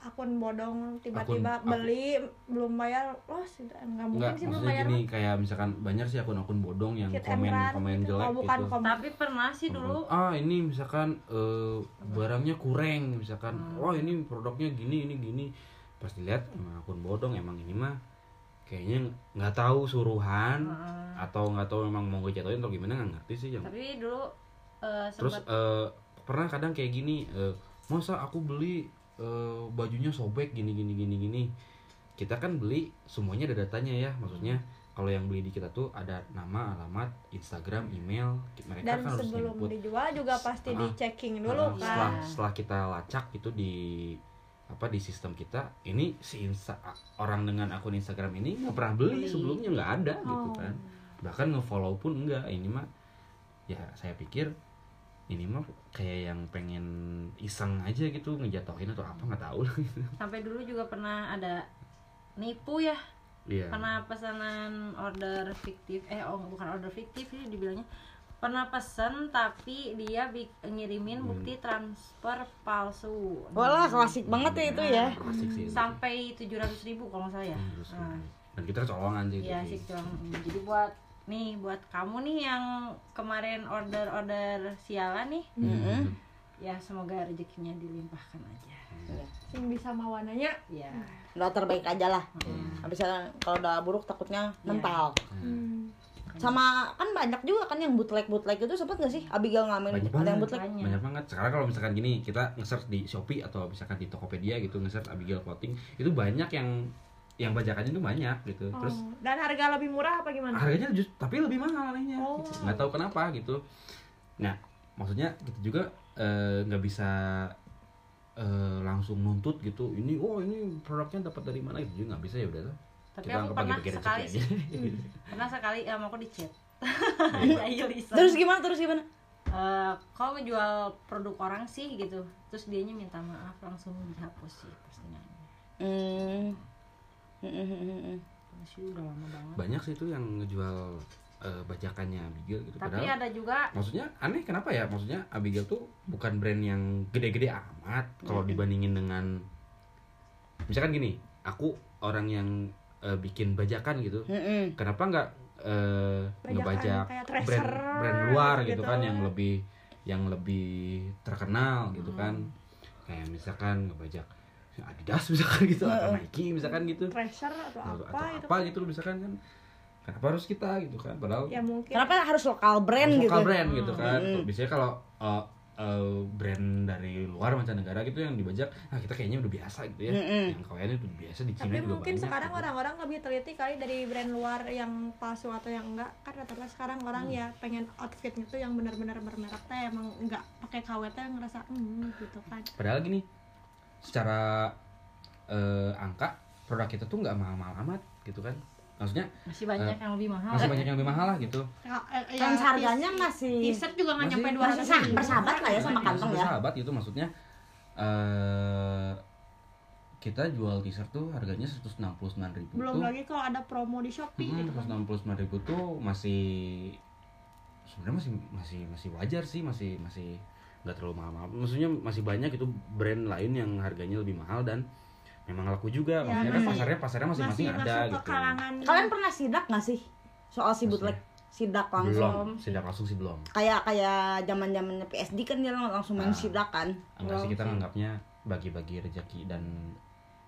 [SPEAKER 2] akun bodong tiba-tiba
[SPEAKER 3] Akun-
[SPEAKER 2] beli belum bayar loh sudah nggak mungkin sih belum bayar
[SPEAKER 3] gini kayak misalkan banyak sih akun-akun bodong yang
[SPEAKER 2] Hit
[SPEAKER 3] komen
[SPEAKER 2] run
[SPEAKER 3] komen
[SPEAKER 2] gitu.
[SPEAKER 3] jelek
[SPEAKER 2] oh, bukan
[SPEAKER 3] gitu.
[SPEAKER 2] komen
[SPEAKER 4] tapi pernah sih dulu
[SPEAKER 3] ah ini misalkan eh, barangnya kurang misalkan
[SPEAKER 2] Hmm.
[SPEAKER 3] wah ini produknya gini ini gini pas dilihat emang akun bodong emang ini mah kayaknya nggak tahu suruhan
[SPEAKER 4] Heeh.
[SPEAKER 3] atau nggak tahu emang mau gue jatuhin atau gimana nggak ngerti sih yang
[SPEAKER 4] tapi dulu eh,
[SPEAKER 3] terus eh, pernah kadang kayak gini eh, masa aku beli eh, bajunya sobek gini gini gini gini? Kita kan beli semuanya ada datanya ya. Maksudnya kalau yang beli di kita tuh ada nama alamat Instagram email mereka
[SPEAKER 2] dan
[SPEAKER 3] kan harus
[SPEAKER 2] sebelum
[SPEAKER 3] input.
[SPEAKER 2] dijual juga pasti
[SPEAKER 3] Ah.
[SPEAKER 2] di checking dulu
[SPEAKER 3] Nah, setelah
[SPEAKER 2] kan.
[SPEAKER 3] setelah kita lacak itu di apa di sistem kita ini si Insta, orang dengan akun Instagram ini nggak pernah beli. sebelumnya nggak ada gitu
[SPEAKER 2] Oh.
[SPEAKER 3] kan. Bahkan ngefollow pun enggak. Ini mah ya saya pikir ini mah kayak yang pengen iseng aja gitu ngejatohin atau apa nggak tahu.
[SPEAKER 4] Sampai dulu juga pernah ada nipu ya.
[SPEAKER 3] Iya.
[SPEAKER 4] Pernah pesanan order fiktif eh oh bukan order fiktif sih dibilangnya. Pernah pesen tapi dia ngirimin bukti transfer palsu.
[SPEAKER 1] Walah klasik banget ya itu ya.
[SPEAKER 3] asik sih itu.
[SPEAKER 4] sampai tujuh ratus ribu kalau nggak salah ya.
[SPEAKER 3] Hmm,
[SPEAKER 4] Nah,
[SPEAKER 3] dan kita kecolongan sih
[SPEAKER 4] Iya
[SPEAKER 3] tapi-
[SPEAKER 4] sih Cong. jadi buat nih buat kamu nih yang kemarin order order sialan nih
[SPEAKER 1] Mm-mm.
[SPEAKER 4] ya semoga rezekinya dilimpahkan aja.
[SPEAKER 2] Yang bisa mawananya
[SPEAKER 4] ya
[SPEAKER 1] Udah terbaik aja lah. Habisnya kalau udah buruk takutnya mental.
[SPEAKER 2] hmm.
[SPEAKER 1] Sama kan banyak juga kan yang bootleg bootleg itu sempet gak sih? Abigail ngamen
[SPEAKER 3] Banyak
[SPEAKER 1] ada yang bootleg?
[SPEAKER 4] Banyak.
[SPEAKER 3] Banyak banget. Sekarang kalau misalkan gini kita nge-search di Shopee atau misalkan di Tokopedia gitu nge-search Abigail Clothing itu banyak yang yang bajakannya itu banyak gitu. Terus
[SPEAKER 2] Oh, dan harga lebih murah apa gimana?
[SPEAKER 3] Harganya just, tapi lebih mahal anehnya.
[SPEAKER 2] Oh.
[SPEAKER 3] gitu. nggak tahu kenapa gitu. Nah maksudnya kita juga eh, nggak bisa eh, langsung nuntut gitu. Ini oh ini produknya dapat dari mana gitu. Nggak bisa ya udah
[SPEAKER 4] tapi
[SPEAKER 3] kita
[SPEAKER 4] aku
[SPEAKER 3] anggap
[SPEAKER 4] pernah sekali
[SPEAKER 3] aja.
[SPEAKER 4] sih pernah sekali sama aku di chat. Ayo Lisa.
[SPEAKER 1] Terus gimana terus gimana?
[SPEAKER 4] Eh, kau ngejual produk orang sih gitu. Terus dianya minta maaf langsung dihapus sih postingannya.
[SPEAKER 1] Hmm. Mm-mm-mm-mm.
[SPEAKER 4] masih udah lama banget
[SPEAKER 3] banyak sih itu yang ngejual eh, bajakannya Abigail gitu
[SPEAKER 4] tapi
[SPEAKER 3] padahal
[SPEAKER 4] ada juga
[SPEAKER 3] maksudnya aneh kenapa ya maksudnya Abigail tuh bukan brand yang gede-gede amat kalau dibandingin dengan misalkan gini aku orang yang eh, bikin bajakan gitu
[SPEAKER 1] Mm-mm.
[SPEAKER 3] kenapa nggak
[SPEAKER 2] Bajakan
[SPEAKER 3] ngebajak brand brand luar gitu,
[SPEAKER 2] gitu.
[SPEAKER 3] kan yang lebih yang lebih terkenal gitu kan
[SPEAKER 2] Hmm.
[SPEAKER 3] kayak misalkan ngebajak Adidas misalkan gitu atau Nike misalkan gitu.
[SPEAKER 2] Treasure atau
[SPEAKER 3] atau,
[SPEAKER 2] apa
[SPEAKER 3] atau
[SPEAKER 2] itu
[SPEAKER 3] apa gitu misalkan kan. Kenapa harus kita gitu kan? Padahal
[SPEAKER 2] ya mungkin.
[SPEAKER 1] Kenapa harus lokal brand
[SPEAKER 3] harus
[SPEAKER 1] gitu?
[SPEAKER 3] lokal brand gitu kan.
[SPEAKER 1] Hmm.
[SPEAKER 3] biasanya kalau uh, uh, brand dari luar mancanegara gitu yang dibajak nah kita kayaknya udah biasa gitu ya.
[SPEAKER 1] Mm-mm.
[SPEAKER 3] yang kawainnya udah biasa di Cina
[SPEAKER 2] tapi
[SPEAKER 3] juga
[SPEAKER 2] mungkin
[SPEAKER 3] banyak
[SPEAKER 2] sekarang
[SPEAKER 3] gitu.
[SPEAKER 2] orang-orang lebih teliti kali dari brand luar yang palsu atau yang enggak. Kan rata-rata sekarang orang
[SPEAKER 3] Hmm.
[SPEAKER 2] ya pengen outfitnya tuh yang benar-benar bermerek teh emang enggak pakai KW teh ngerasa hmm gitu kan.
[SPEAKER 3] Padahal gini secara eh, angka produk kita tuh nggak mahal-mahal amat gitu kan. Maksudnya
[SPEAKER 4] masih banyak yang lebih mahal.
[SPEAKER 3] masih banyak yang lebih mahal lah gitu.
[SPEAKER 2] Ya, eh,
[SPEAKER 1] Kan
[SPEAKER 2] ya,
[SPEAKER 1] harganya masih
[SPEAKER 2] t-shirt juga nggak nyampe dua ratus
[SPEAKER 1] sa- bersahabat lah ya sama kantong ya.
[SPEAKER 3] bersahabat gitu. Maksudnya eh kita jual t-shirt tuh harganya 169.000 ribu
[SPEAKER 2] belum lagi kalau ada promo di shopee gitu. kan
[SPEAKER 3] enam puluh ribu tuh masih sebenarnya masih masih masih wajar sih masih masih nggak terlalu mahal mahal maksudnya masih banyak itu brand lain yang harganya lebih mahal dan memang laku juga
[SPEAKER 2] Ya,
[SPEAKER 3] maksudnya kan
[SPEAKER 2] masih-
[SPEAKER 3] pasarnya pasarnya masing-masing
[SPEAKER 2] masih
[SPEAKER 3] ada
[SPEAKER 2] masuk ke
[SPEAKER 3] gitu
[SPEAKER 2] kalangan
[SPEAKER 1] Kalian pernah sidak gak sih soal si bootleg? Sidak langsung.
[SPEAKER 3] belum sidak langsung sih belum
[SPEAKER 1] Kayak kayak zaman zamannya PSD kan dia langsung main
[SPEAKER 3] Ah.
[SPEAKER 1] sidak kan.
[SPEAKER 3] enggak sih kita nganggapnya bagi-bagi rezeki dan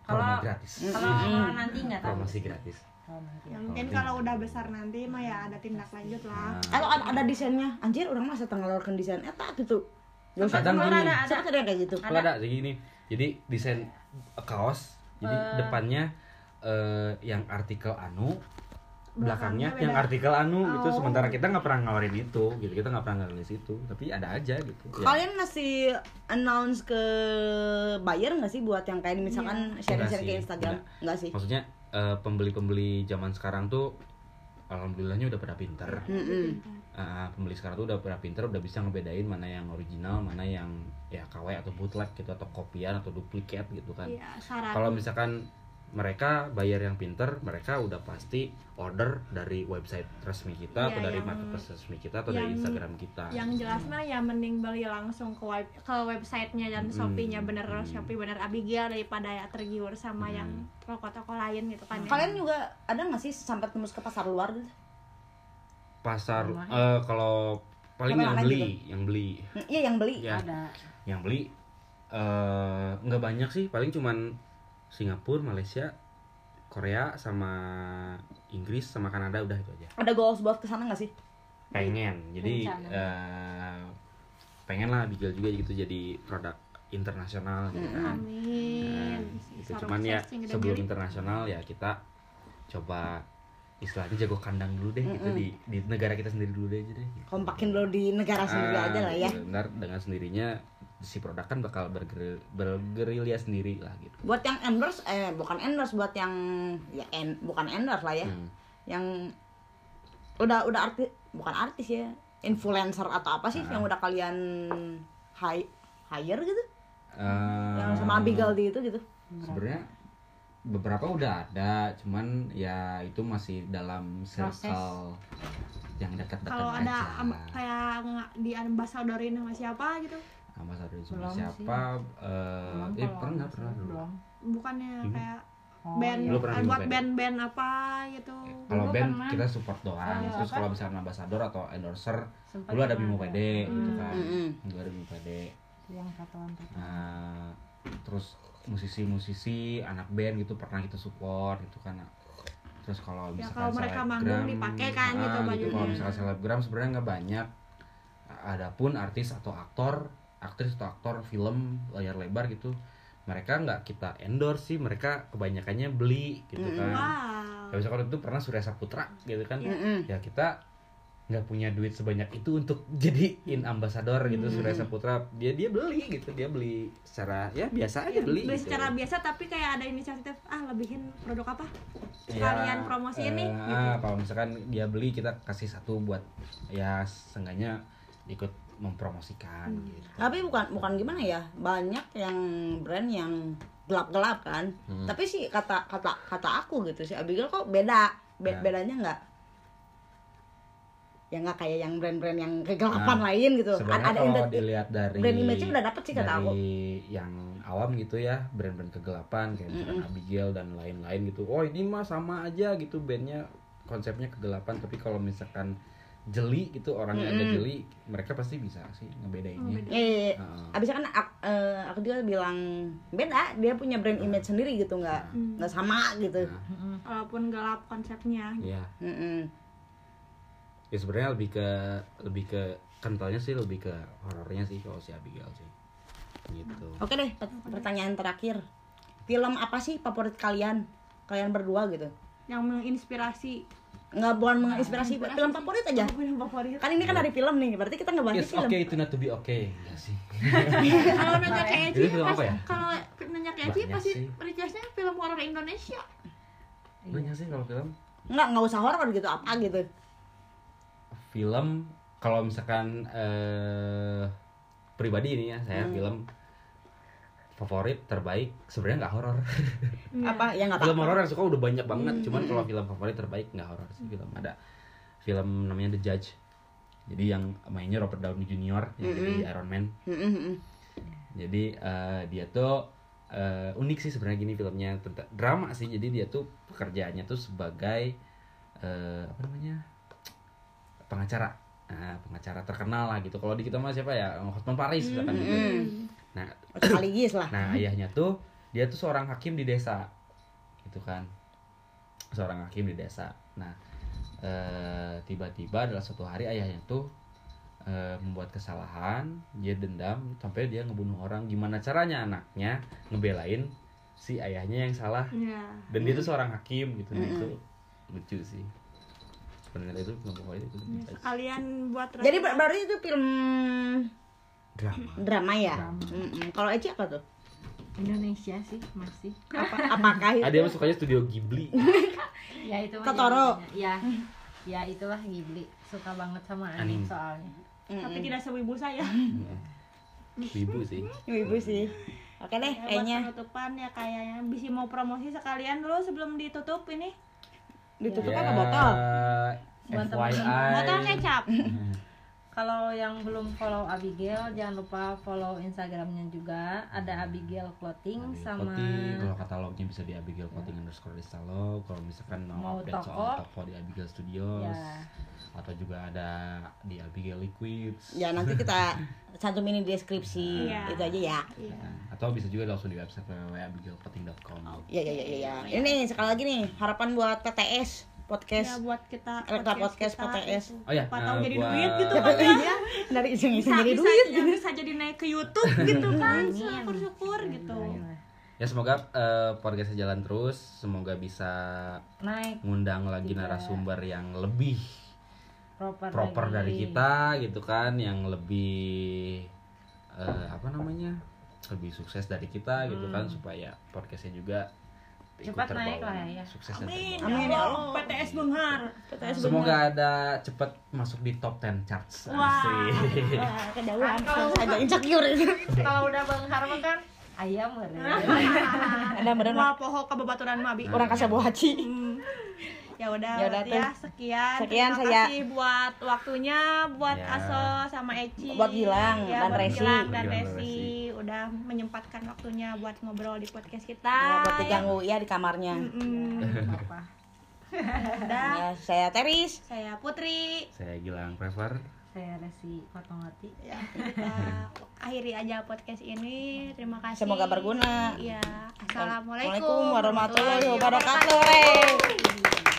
[SPEAKER 4] Kalau-
[SPEAKER 3] gratis
[SPEAKER 4] kalau kalau nanti nggak tahu
[SPEAKER 3] promosi gratis
[SPEAKER 4] Kalau nanti.
[SPEAKER 2] ya mungkin
[SPEAKER 3] Oh,
[SPEAKER 2] kalau udah besar nanti mah ya ada tindak lanjut lah
[SPEAKER 3] Nah,
[SPEAKER 1] Atau ada, ada desainnya. Anjir, orang masa tengah ngeluarkan desain eta gitu. Gak usah
[SPEAKER 3] Kadang gini.
[SPEAKER 1] ada, ada. ada kayak gitu.
[SPEAKER 3] Kalau ada jadi gini jadi desain kaos jadi
[SPEAKER 4] Eh.
[SPEAKER 3] depannya eh, yang artikel anu belakangnya
[SPEAKER 2] Belakangnya
[SPEAKER 3] yang
[SPEAKER 2] beda.
[SPEAKER 3] artikel anu gitu
[SPEAKER 2] Oh.
[SPEAKER 3] sementara kita nggak pernah ngawarin itu gitu kita nggak pernah ngerilis itu tapi ada aja gitu Ya.
[SPEAKER 1] Kalian ngasih announce ke buyer nggak sih buat yang kayak misalkan sharing-sharing ke
[SPEAKER 3] Enggak sih,
[SPEAKER 1] Instagram?
[SPEAKER 3] enggak.
[SPEAKER 1] Enggak sih.
[SPEAKER 3] maksudnya eh, pembeli-pembeli zaman sekarang tuh alhamdulillahnya udah pada pinter.
[SPEAKER 1] Mm-mm.
[SPEAKER 3] Eh, pembeli sekarang tuh udah pada pinter udah bisa ngebedain mana yang original mana yang ya KW atau bootleg gitu atau kopian atau duplikat gitu kan.
[SPEAKER 2] Iya, syarat.
[SPEAKER 3] Kalau misalkan mereka bayar yang pinter mereka udah pasti order dari website resmi kita atau
[SPEAKER 2] Iya,
[SPEAKER 3] dari
[SPEAKER 2] yang-
[SPEAKER 3] marketplace resmi kita atau dari
[SPEAKER 2] yang-
[SPEAKER 3] Instagram kita
[SPEAKER 2] yang jelas mah ya mending beli langsung ke web ke websitenya dan
[SPEAKER 3] Hmm.
[SPEAKER 2] shopee-nya bener
[SPEAKER 3] Hmm.
[SPEAKER 2] Shopee bener Abigail daripada ya tergiur sama
[SPEAKER 3] Hmm.
[SPEAKER 2] yang toko-toko lain gitu kan ya.
[SPEAKER 1] Kalian juga ada nggak sih sampai tembus ke pasar luar gitu?
[SPEAKER 3] pasar eh, kalau paling yang beli yang beli
[SPEAKER 1] Hmm, Iya yang beli.
[SPEAKER 3] ya
[SPEAKER 4] ada
[SPEAKER 3] yang beli eh nggak banyak sih paling cuman Singapura Malaysia Korea sama Inggris sama Kanada udah itu aja
[SPEAKER 1] Ada goals buat ke sana nggak sih?
[SPEAKER 3] pengen jadi
[SPEAKER 4] Rencana.
[SPEAKER 3] eh, pengen lah Bigel juga gitu jadi produk internasional gitu kan
[SPEAKER 2] Amin.
[SPEAKER 3] Nah, itu cuman ya sebelum internasional ya kita coba istilahnya jago kandang dulu deh gitu di di negara kita sendiri dulu deh aja deh gitu.
[SPEAKER 1] Kompakin dulu di negara sendiri
[SPEAKER 3] Ah,
[SPEAKER 1] aja lah ya.
[SPEAKER 3] Ntar dengan sendirinya si produk kan bakal bergeril, bergerilya sendiri lah gitu
[SPEAKER 1] Buat yang endorse, eh bukan endorse, buat yang ya en, bukan endorse lah ya.
[SPEAKER 3] Hmm.
[SPEAKER 1] Yang udah udah artis, bukan artis ya, influencer atau apa sih
[SPEAKER 3] Ah.
[SPEAKER 1] yang udah kalian hi, hire gitu?
[SPEAKER 3] Eh,
[SPEAKER 1] yang sama Abigail di itu gitu.
[SPEAKER 3] sebenarnya beberapa udah ada cuman ya itu masih dalam circle yang dekat-dekat
[SPEAKER 2] Kalau ada kayak di ambasadorin sama siapa gitu,
[SPEAKER 3] ambasador sama
[SPEAKER 4] Belum
[SPEAKER 3] siapa eh
[SPEAKER 4] Belum
[SPEAKER 3] eh,
[SPEAKER 4] kalau
[SPEAKER 3] pernah pernah dulu
[SPEAKER 4] belum.
[SPEAKER 2] bukannya
[SPEAKER 3] Hmm.
[SPEAKER 2] kayak
[SPEAKER 4] Oh,
[SPEAKER 2] band
[SPEAKER 4] iya.
[SPEAKER 2] Eh, buat
[SPEAKER 3] Moped?
[SPEAKER 2] band-band apa gitu.
[SPEAKER 3] kalau
[SPEAKER 4] Dulu
[SPEAKER 3] band
[SPEAKER 4] pernah.
[SPEAKER 3] kita support doang
[SPEAKER 4] Kalau
[SPEAKER 3] terus kalau misalnya ambasador atau endorser
[SPEAKER 4] Sempat
[SPEAKER 3] dulu ada Bimo PD gitu
[SPEAKER 2] Hmm.
[SPEAKER 3] kan
[SPEAKER 1] Mm-mm.
[SPEAKER 3] dulu ada Bimo PD
[SPEAKER 4] yang
[SPEAKER 3] Nah, terus musisi-musisi anak band gitu pernah kita support gitu kan terus kalau
[SPEAKER 2] Ya,
[SPEAKER 3] misalkan
[SPEAKER 2] kalau mereka manggung
[SPEAKER 3] selebgram,
[SPEAKER 2] dipakai kan gitu
[SPEAKER 3] ah,
[SPEAKER 2] bajunya.
[SPEAKER 3] kalau misalkan selebgram sebenarnya nggak banyak adapun artis atau aktor aktris atau aktor film layar lebar gitu mereka nggak kita endorse sih mereka kebanyakannya beli gitu kan
[SPEAKER 2] Wow.
[SPEAKER 3] ya misalkan itu pernah Surya Saputra gitu kan
[SPEAKER 1] Mm-mm.
[SPEAKER 3] ya kita nggak punya duit sebanyak itu untuk jadiin ambasador gitu
[SPEAKER 1] Hmm.
[SPEAKER 3] Surya Saputra dia dia beli gitu dia beli secara ya biasa aja
[SPEAKER 2] Ya,
[SPEAKER 3] beli
[SPEAKER 2] beli
[SPEAKER 3] gitu.
[SPEAKER 2] secara biasa tapi kayak ada inisiatif ah lebihin produk apa
[SPEAKER 3] Ya,
[SPEAKER 2] sekalian promosi ini
[SPEAKER 3] eh,
[SPEAKER 2] gitu.
[SPEAKER 3] ah, kalau misalkan dia beli kita kasih satu buat ya seenggaknya ikut mempromosikan
[SPEAKER 2] Hmm.
[SPEAKER 3] gitu
[SPEAKER 1] Tapi bukan bukan gimana ya, banyak yang brand yang gelap-gelap kan.
[SPEAKER 3] Hmm.
[SPEAKER 1] Tapi sih kata kata kata aku gitu sih Abigail kok beda. Be-
[SPEAKER 3] Nah.
[SPEAKER 1] Bedanya nggak ya nggak kayak yang brand-brand yang kegelapan
[SPEAKER 3] Nah,
[SPEAKER 1] lain gitu. Ada
[SPEAKER 3] kalau dilihat dari
[SPEAKER 1] brand image-nya udah dapet sih kata
[SPEAKER 3] dari
[SPEAKER 1] aku.
[SPEAKER 3] yang awam gitu ya brand-brand kegelapan kayak misalkan
[SPEAKER 1] Mm-mm.
[SPEAKER 3] Abigail dan lain-lain gitu oh ini mah sama aja gitu bandnya konsepnya kegelapan tapi kalau misalkan jeli gitu orangnya agak
[SPEAKER 1] Mm-mm.
[SPEAKER 3] jeli mereka pasti bisa sih ngebedainnya
[SPEAKER 2] Ngebeda.
[SPEAKER 1] Eh,
[SPEAKER 3] Heeh.
[SPEAKER 1] abis kan aku, eh, aku juga bilang beda, dia punya brand image sendiri gitu nggak
[SPEAKER 2] Hmm.
[SPEAKER 1] nggak sama gitu.
[SPEAKER 3] Nah,
[SPEAKER 2] walaupun gelap konsepnya
[SPEAKER 3] ya
[SPEAKER 1] Mm-mm.
[SPEAKER 3] ya sebenarnya lebih ke lebih ke kentalnya sih lebih ke horornya sih kalau si Abigail sih gitu
[SPEAKER 1] Oke deh, pert- pertanyaan terakhir. Film apa sih favorit kalian? Kalian berdua gitu.
[SPEAKER 2] yang menginspirasi
[SPEAKER 1] Nggak bukan menginspirasi
[SPEAKER 2] Inspirasi
[SPEAKER 1] film favorit aja.
[SPEAKER 2] film favorit
[SPEAKER 1] Kan ini kan dari film nih, berarti kita ngebahas
[SPEAKER 3] It's
[SPEAKER 1] film.
[SPEAKER 3] okay to not to be okay Enggak sih
[SPEAKER 2] kalau nanya
[SPEAKER 3] Itu
[SPEAKER 2] pas-
[SPEAKER 3] apa ya?
[SPEAKER 2] kalau nanya ke Eci
[SPEAKER 3] Banyak
[SPEAKER 2] pasti requestnya film horor Indonesia
[SPEAKER 3] banyak sih kalau film
[SPEAKER 1] Nggak, nggak usah horor gitu, apa gitu.
[SPEAKER 3] film kalau misalkan eh pribadi ini ya saya
[SPEAKER 1] Hmm.
[SPEAKER 3] film favorit terbaik sebenarnya nggak horor
[SPEAKER 2] Iya.
[SPEAKER 1] Apa? Ya nggak
[SPEAKER 3] film horor yang suka udah banyak banget
[SPEAKER 1] Hmm,
[SPEAKER 3] cuman
[SPEAKER 1] hmm,
[SPEAKER 3] kalau film favorit terbaik nggak horor sih film ada film namanya The Judge jadi yang mainnya Robert Downey Jr. yang
[SPEAKER 1] Hmm,
[SPEAKER 3] jadi
[SPEAKER 1] hmm.
[SPEAKER 3] Iron Man
[SPEAKER 1] Mm-mm, mm-mm.
[SPEAKER 3] jadi eh, dia tuh eh, unik sih sebenarnya gini filmnya tentang drama sih jadi dia tuh pekerjaannya tuh sebagai eh, apa namanya pengacara nah, pengacara terkenal lah gitu kalau di kita mah siapa ya Hotman Paris misalkan gitu
[SPEAKER 1] Mm-mm.
[SPEAKER 3] Nah
[SPEAKER 1] Sekaligus lah.
[SPEAKER 3] nah ayahnya tuh dia tuh seorang hakim di desa gitu kan. Seorang hakim di desa. Nah eh, tiba-tiba adalah suatu hari ayahnya tuh eh, membuat kesalahan dia dendam sampai dia ngebunuh orang. Gimana caranya anaknya ngebelain si ayahnya yang salah?
[SPEAKER 2] Iya.
[SPEAKER 3] dan dia tuh seorang hakim gitu. Nah,
[SPEAKER 1] Mm-mm.
[SPEAKER 3] itu lucu sih. Sebenarnya itu film favorit itu
[SPEAKER 2] Ya, sekalian buat
[SPEAKER 1] Jadi berarti itu film
[SPEAKER 3] drama
[SPEAKER 1] drama ya.
[SPEAKER 4] Drama.
[SPEAKER 1] Mm-mm. Kalau Eci apa tuh?
[SPEAKER 4] Indonesia sih masih
[SPEAKER 1] Apa, apakah itu?
[SPEAKER 3] dia mah sukanya studio Ghibli
[SPEAKER 4] ya itu mah
[SPEAKER 1] Totoro.
[SPEAKER 4] ya ya itulah Ghibli suka banget sama
[SPEAKER 3] Anime.
[SPEAKER 4] anime soalnya
[SPEAKER 2] tapi
[SPEAKER 1] Mm-mm.
[SPEAKER 2] tidak sewibu saya
[SPEAKER 3] Wibu sih
[SPEAKER 1] Ibu sih. Oke deh,
[SPEAKER 2] Ya,
[SPEAKER 1] kayaknya
[SPEAKER 2] penutupan ya kayaknya bisa mau promosi sekalian dulu sebelum ditutup ini
[SPEAKER 1] ditutup
[SPEAKER 3] Ya,
[SPEAKER 1] kan botol.
[SPEAKER 4] Buat
[SPEAKER 3] FYI.
[SPEAKER 2] botol kecap
[SPEAKER 4] Kalau yang belum follow Abigail, jangan lupa follow Instagramnya juga. Ada Abigail Clothing
[SPEAKER 3] Abigail
[SPEAKER 4] sama
[SPEAKER 3] Clothing, kalau katalognya bisa di Abigail Clothing underscore Distalog kalau misalkan mau,
[SPEAKER 4] Mau
[SPEAKER 3] update
[SPEAKER 4] toko.
[SPEAKER 3] soal toko di Abigail Studios
[SPEAKER 4] Ya.
[SPEAKER 3] atau juga ada di Abigail Liquids
[SPEAKER 1] Ya nanti kita cantumin di deskripsi
[SPEAKER 2] Iya.
[SPEAKER 1] itu aja ya.
[SPEAKER 2] Iya.
[SPEAKER 3] atau bisa juga langsung di website www.abigailclothing.com
[SPEAKER 1] Ya ya ya ya. ya. Ini sekali lagi nih harapan buat PTS
[SPEAKER 2] ya
[SPEAKER 1] podcast.
[SPEAKER 2] buat kita
[SPEAKER 1] Rekta podcast
[SPEAKER 2] kita
[SPEAKER 1] PTS.
[SPEAKER 2] itu.
[SPEAKER 3] Oh ya,
[SPEAKER 2] Siapa tahu
[SPEAKER 3] eh,
[SPEAKER 2] jadi
[SPEAKER 3] buat-
[SPEAKER 2] duit gitu
[SPEAKER 1] Ya,
[SPEAKER 2] kan ya.
[SPEAKER 1] Dari iseng-iseng
[SPEAKER 2] bisa,
[SPEAKER 1] jadi
[SPEAKER 2] bisa,
[SPEAKER 1] duit.
[SPEAKER 2] ya, bisa jadi naik ke YouTube gitu kan syukur-syukur gitu
[SPEAKER 3] ya semoga eh, podcastnya jalan terus semoga bisa
[SPEAKER 4] naik
[SPEAKER 3] ngundang lagi
[SPEAKER 4] Juga.
[SPEAKER 3] narasumber yang lebih
[SPEAKER 4] proper,
[SPEAKER 3] proper
[SPEAKER 4] lagi.
[SPEAKER 3] dari kita gitu kan yang lebih eh, apa namanya lebih sukses dari kita gitu kan supaya podcastnya juga
[SPEAKER 4] Cepat naik lah ya.
[SPEAKER 3] sukses dan
[SPEAKER 2] amin
[SPEAKER 3] terbawa.
[SPEAKER 1] Amin,
[SPEAKER 2] ya
[SPEAKER 1] ya
[SPEAKER 2] Allah PTS Benghar
[SPEAKER 1] PTS
[SPEAKER 3] semoga ada cepat masuk di top 10 charts
[SPEAKER 2] Wah.
[SPEAKER 1] Wah.
[SPEAKER 4] Kalau-
[SPEAKER 1] Ada insecure.
[SPEAKER 4] Kalau udah Bang Harma kan ayam meren.
[SPEAKER 1] Ada bener
[SPEAKER 2] Wah, poho kebebaturan mabi
[SPEAKER 1] orang kasih buah haji.
[SPEAKER 2] Ya udah
[SPEAKER 1] Ya
[SPEAKER 2] ya sekian
[SPEAKER 1] Sekian
[SPEAKER 2] terima
[SPEAKER 1] saya.
[SPEAKER 2] kasih buat waktunya buat
[SPEAKER 3] Ya.
[SPEAKER 2] Aso sama Eci
[SPEAKER 1] Buat Gilang
[SPEAKER 2] ya,
[SPEAKER 1] dan
[SPEAKER 2] buat
[SPEAKER 1] Resi.
[SPEAKER 3] Gilang dan
[SPEAKER 2] Resi udah menyempatkan waktunya buat ngobrol di podcast kita
[SPEAKER 1] Ya, buat diganggu ya di kamarnya.
[SPEAKER 2] Mm-mm.
[SPEAKER 4] Apa?
[SPEAKER 2] udah
[SPEAKER 1] Ya, saya Teris.
[SPEAKER 2] saya Putri
[SPEAKER 3] saya Gilang Prever
[SPEAKER 4] Saya Resi Fatmawati.
[SPEAKER 2] ya kita akhiri aja podcast ini terima kasih
[SPEAKER 1] Semoga berguna.
[SPEAKER 2] ya assalamualaikum
[SPEAKER 1] Assalamualaikum warahmatullahi wabarakatuh.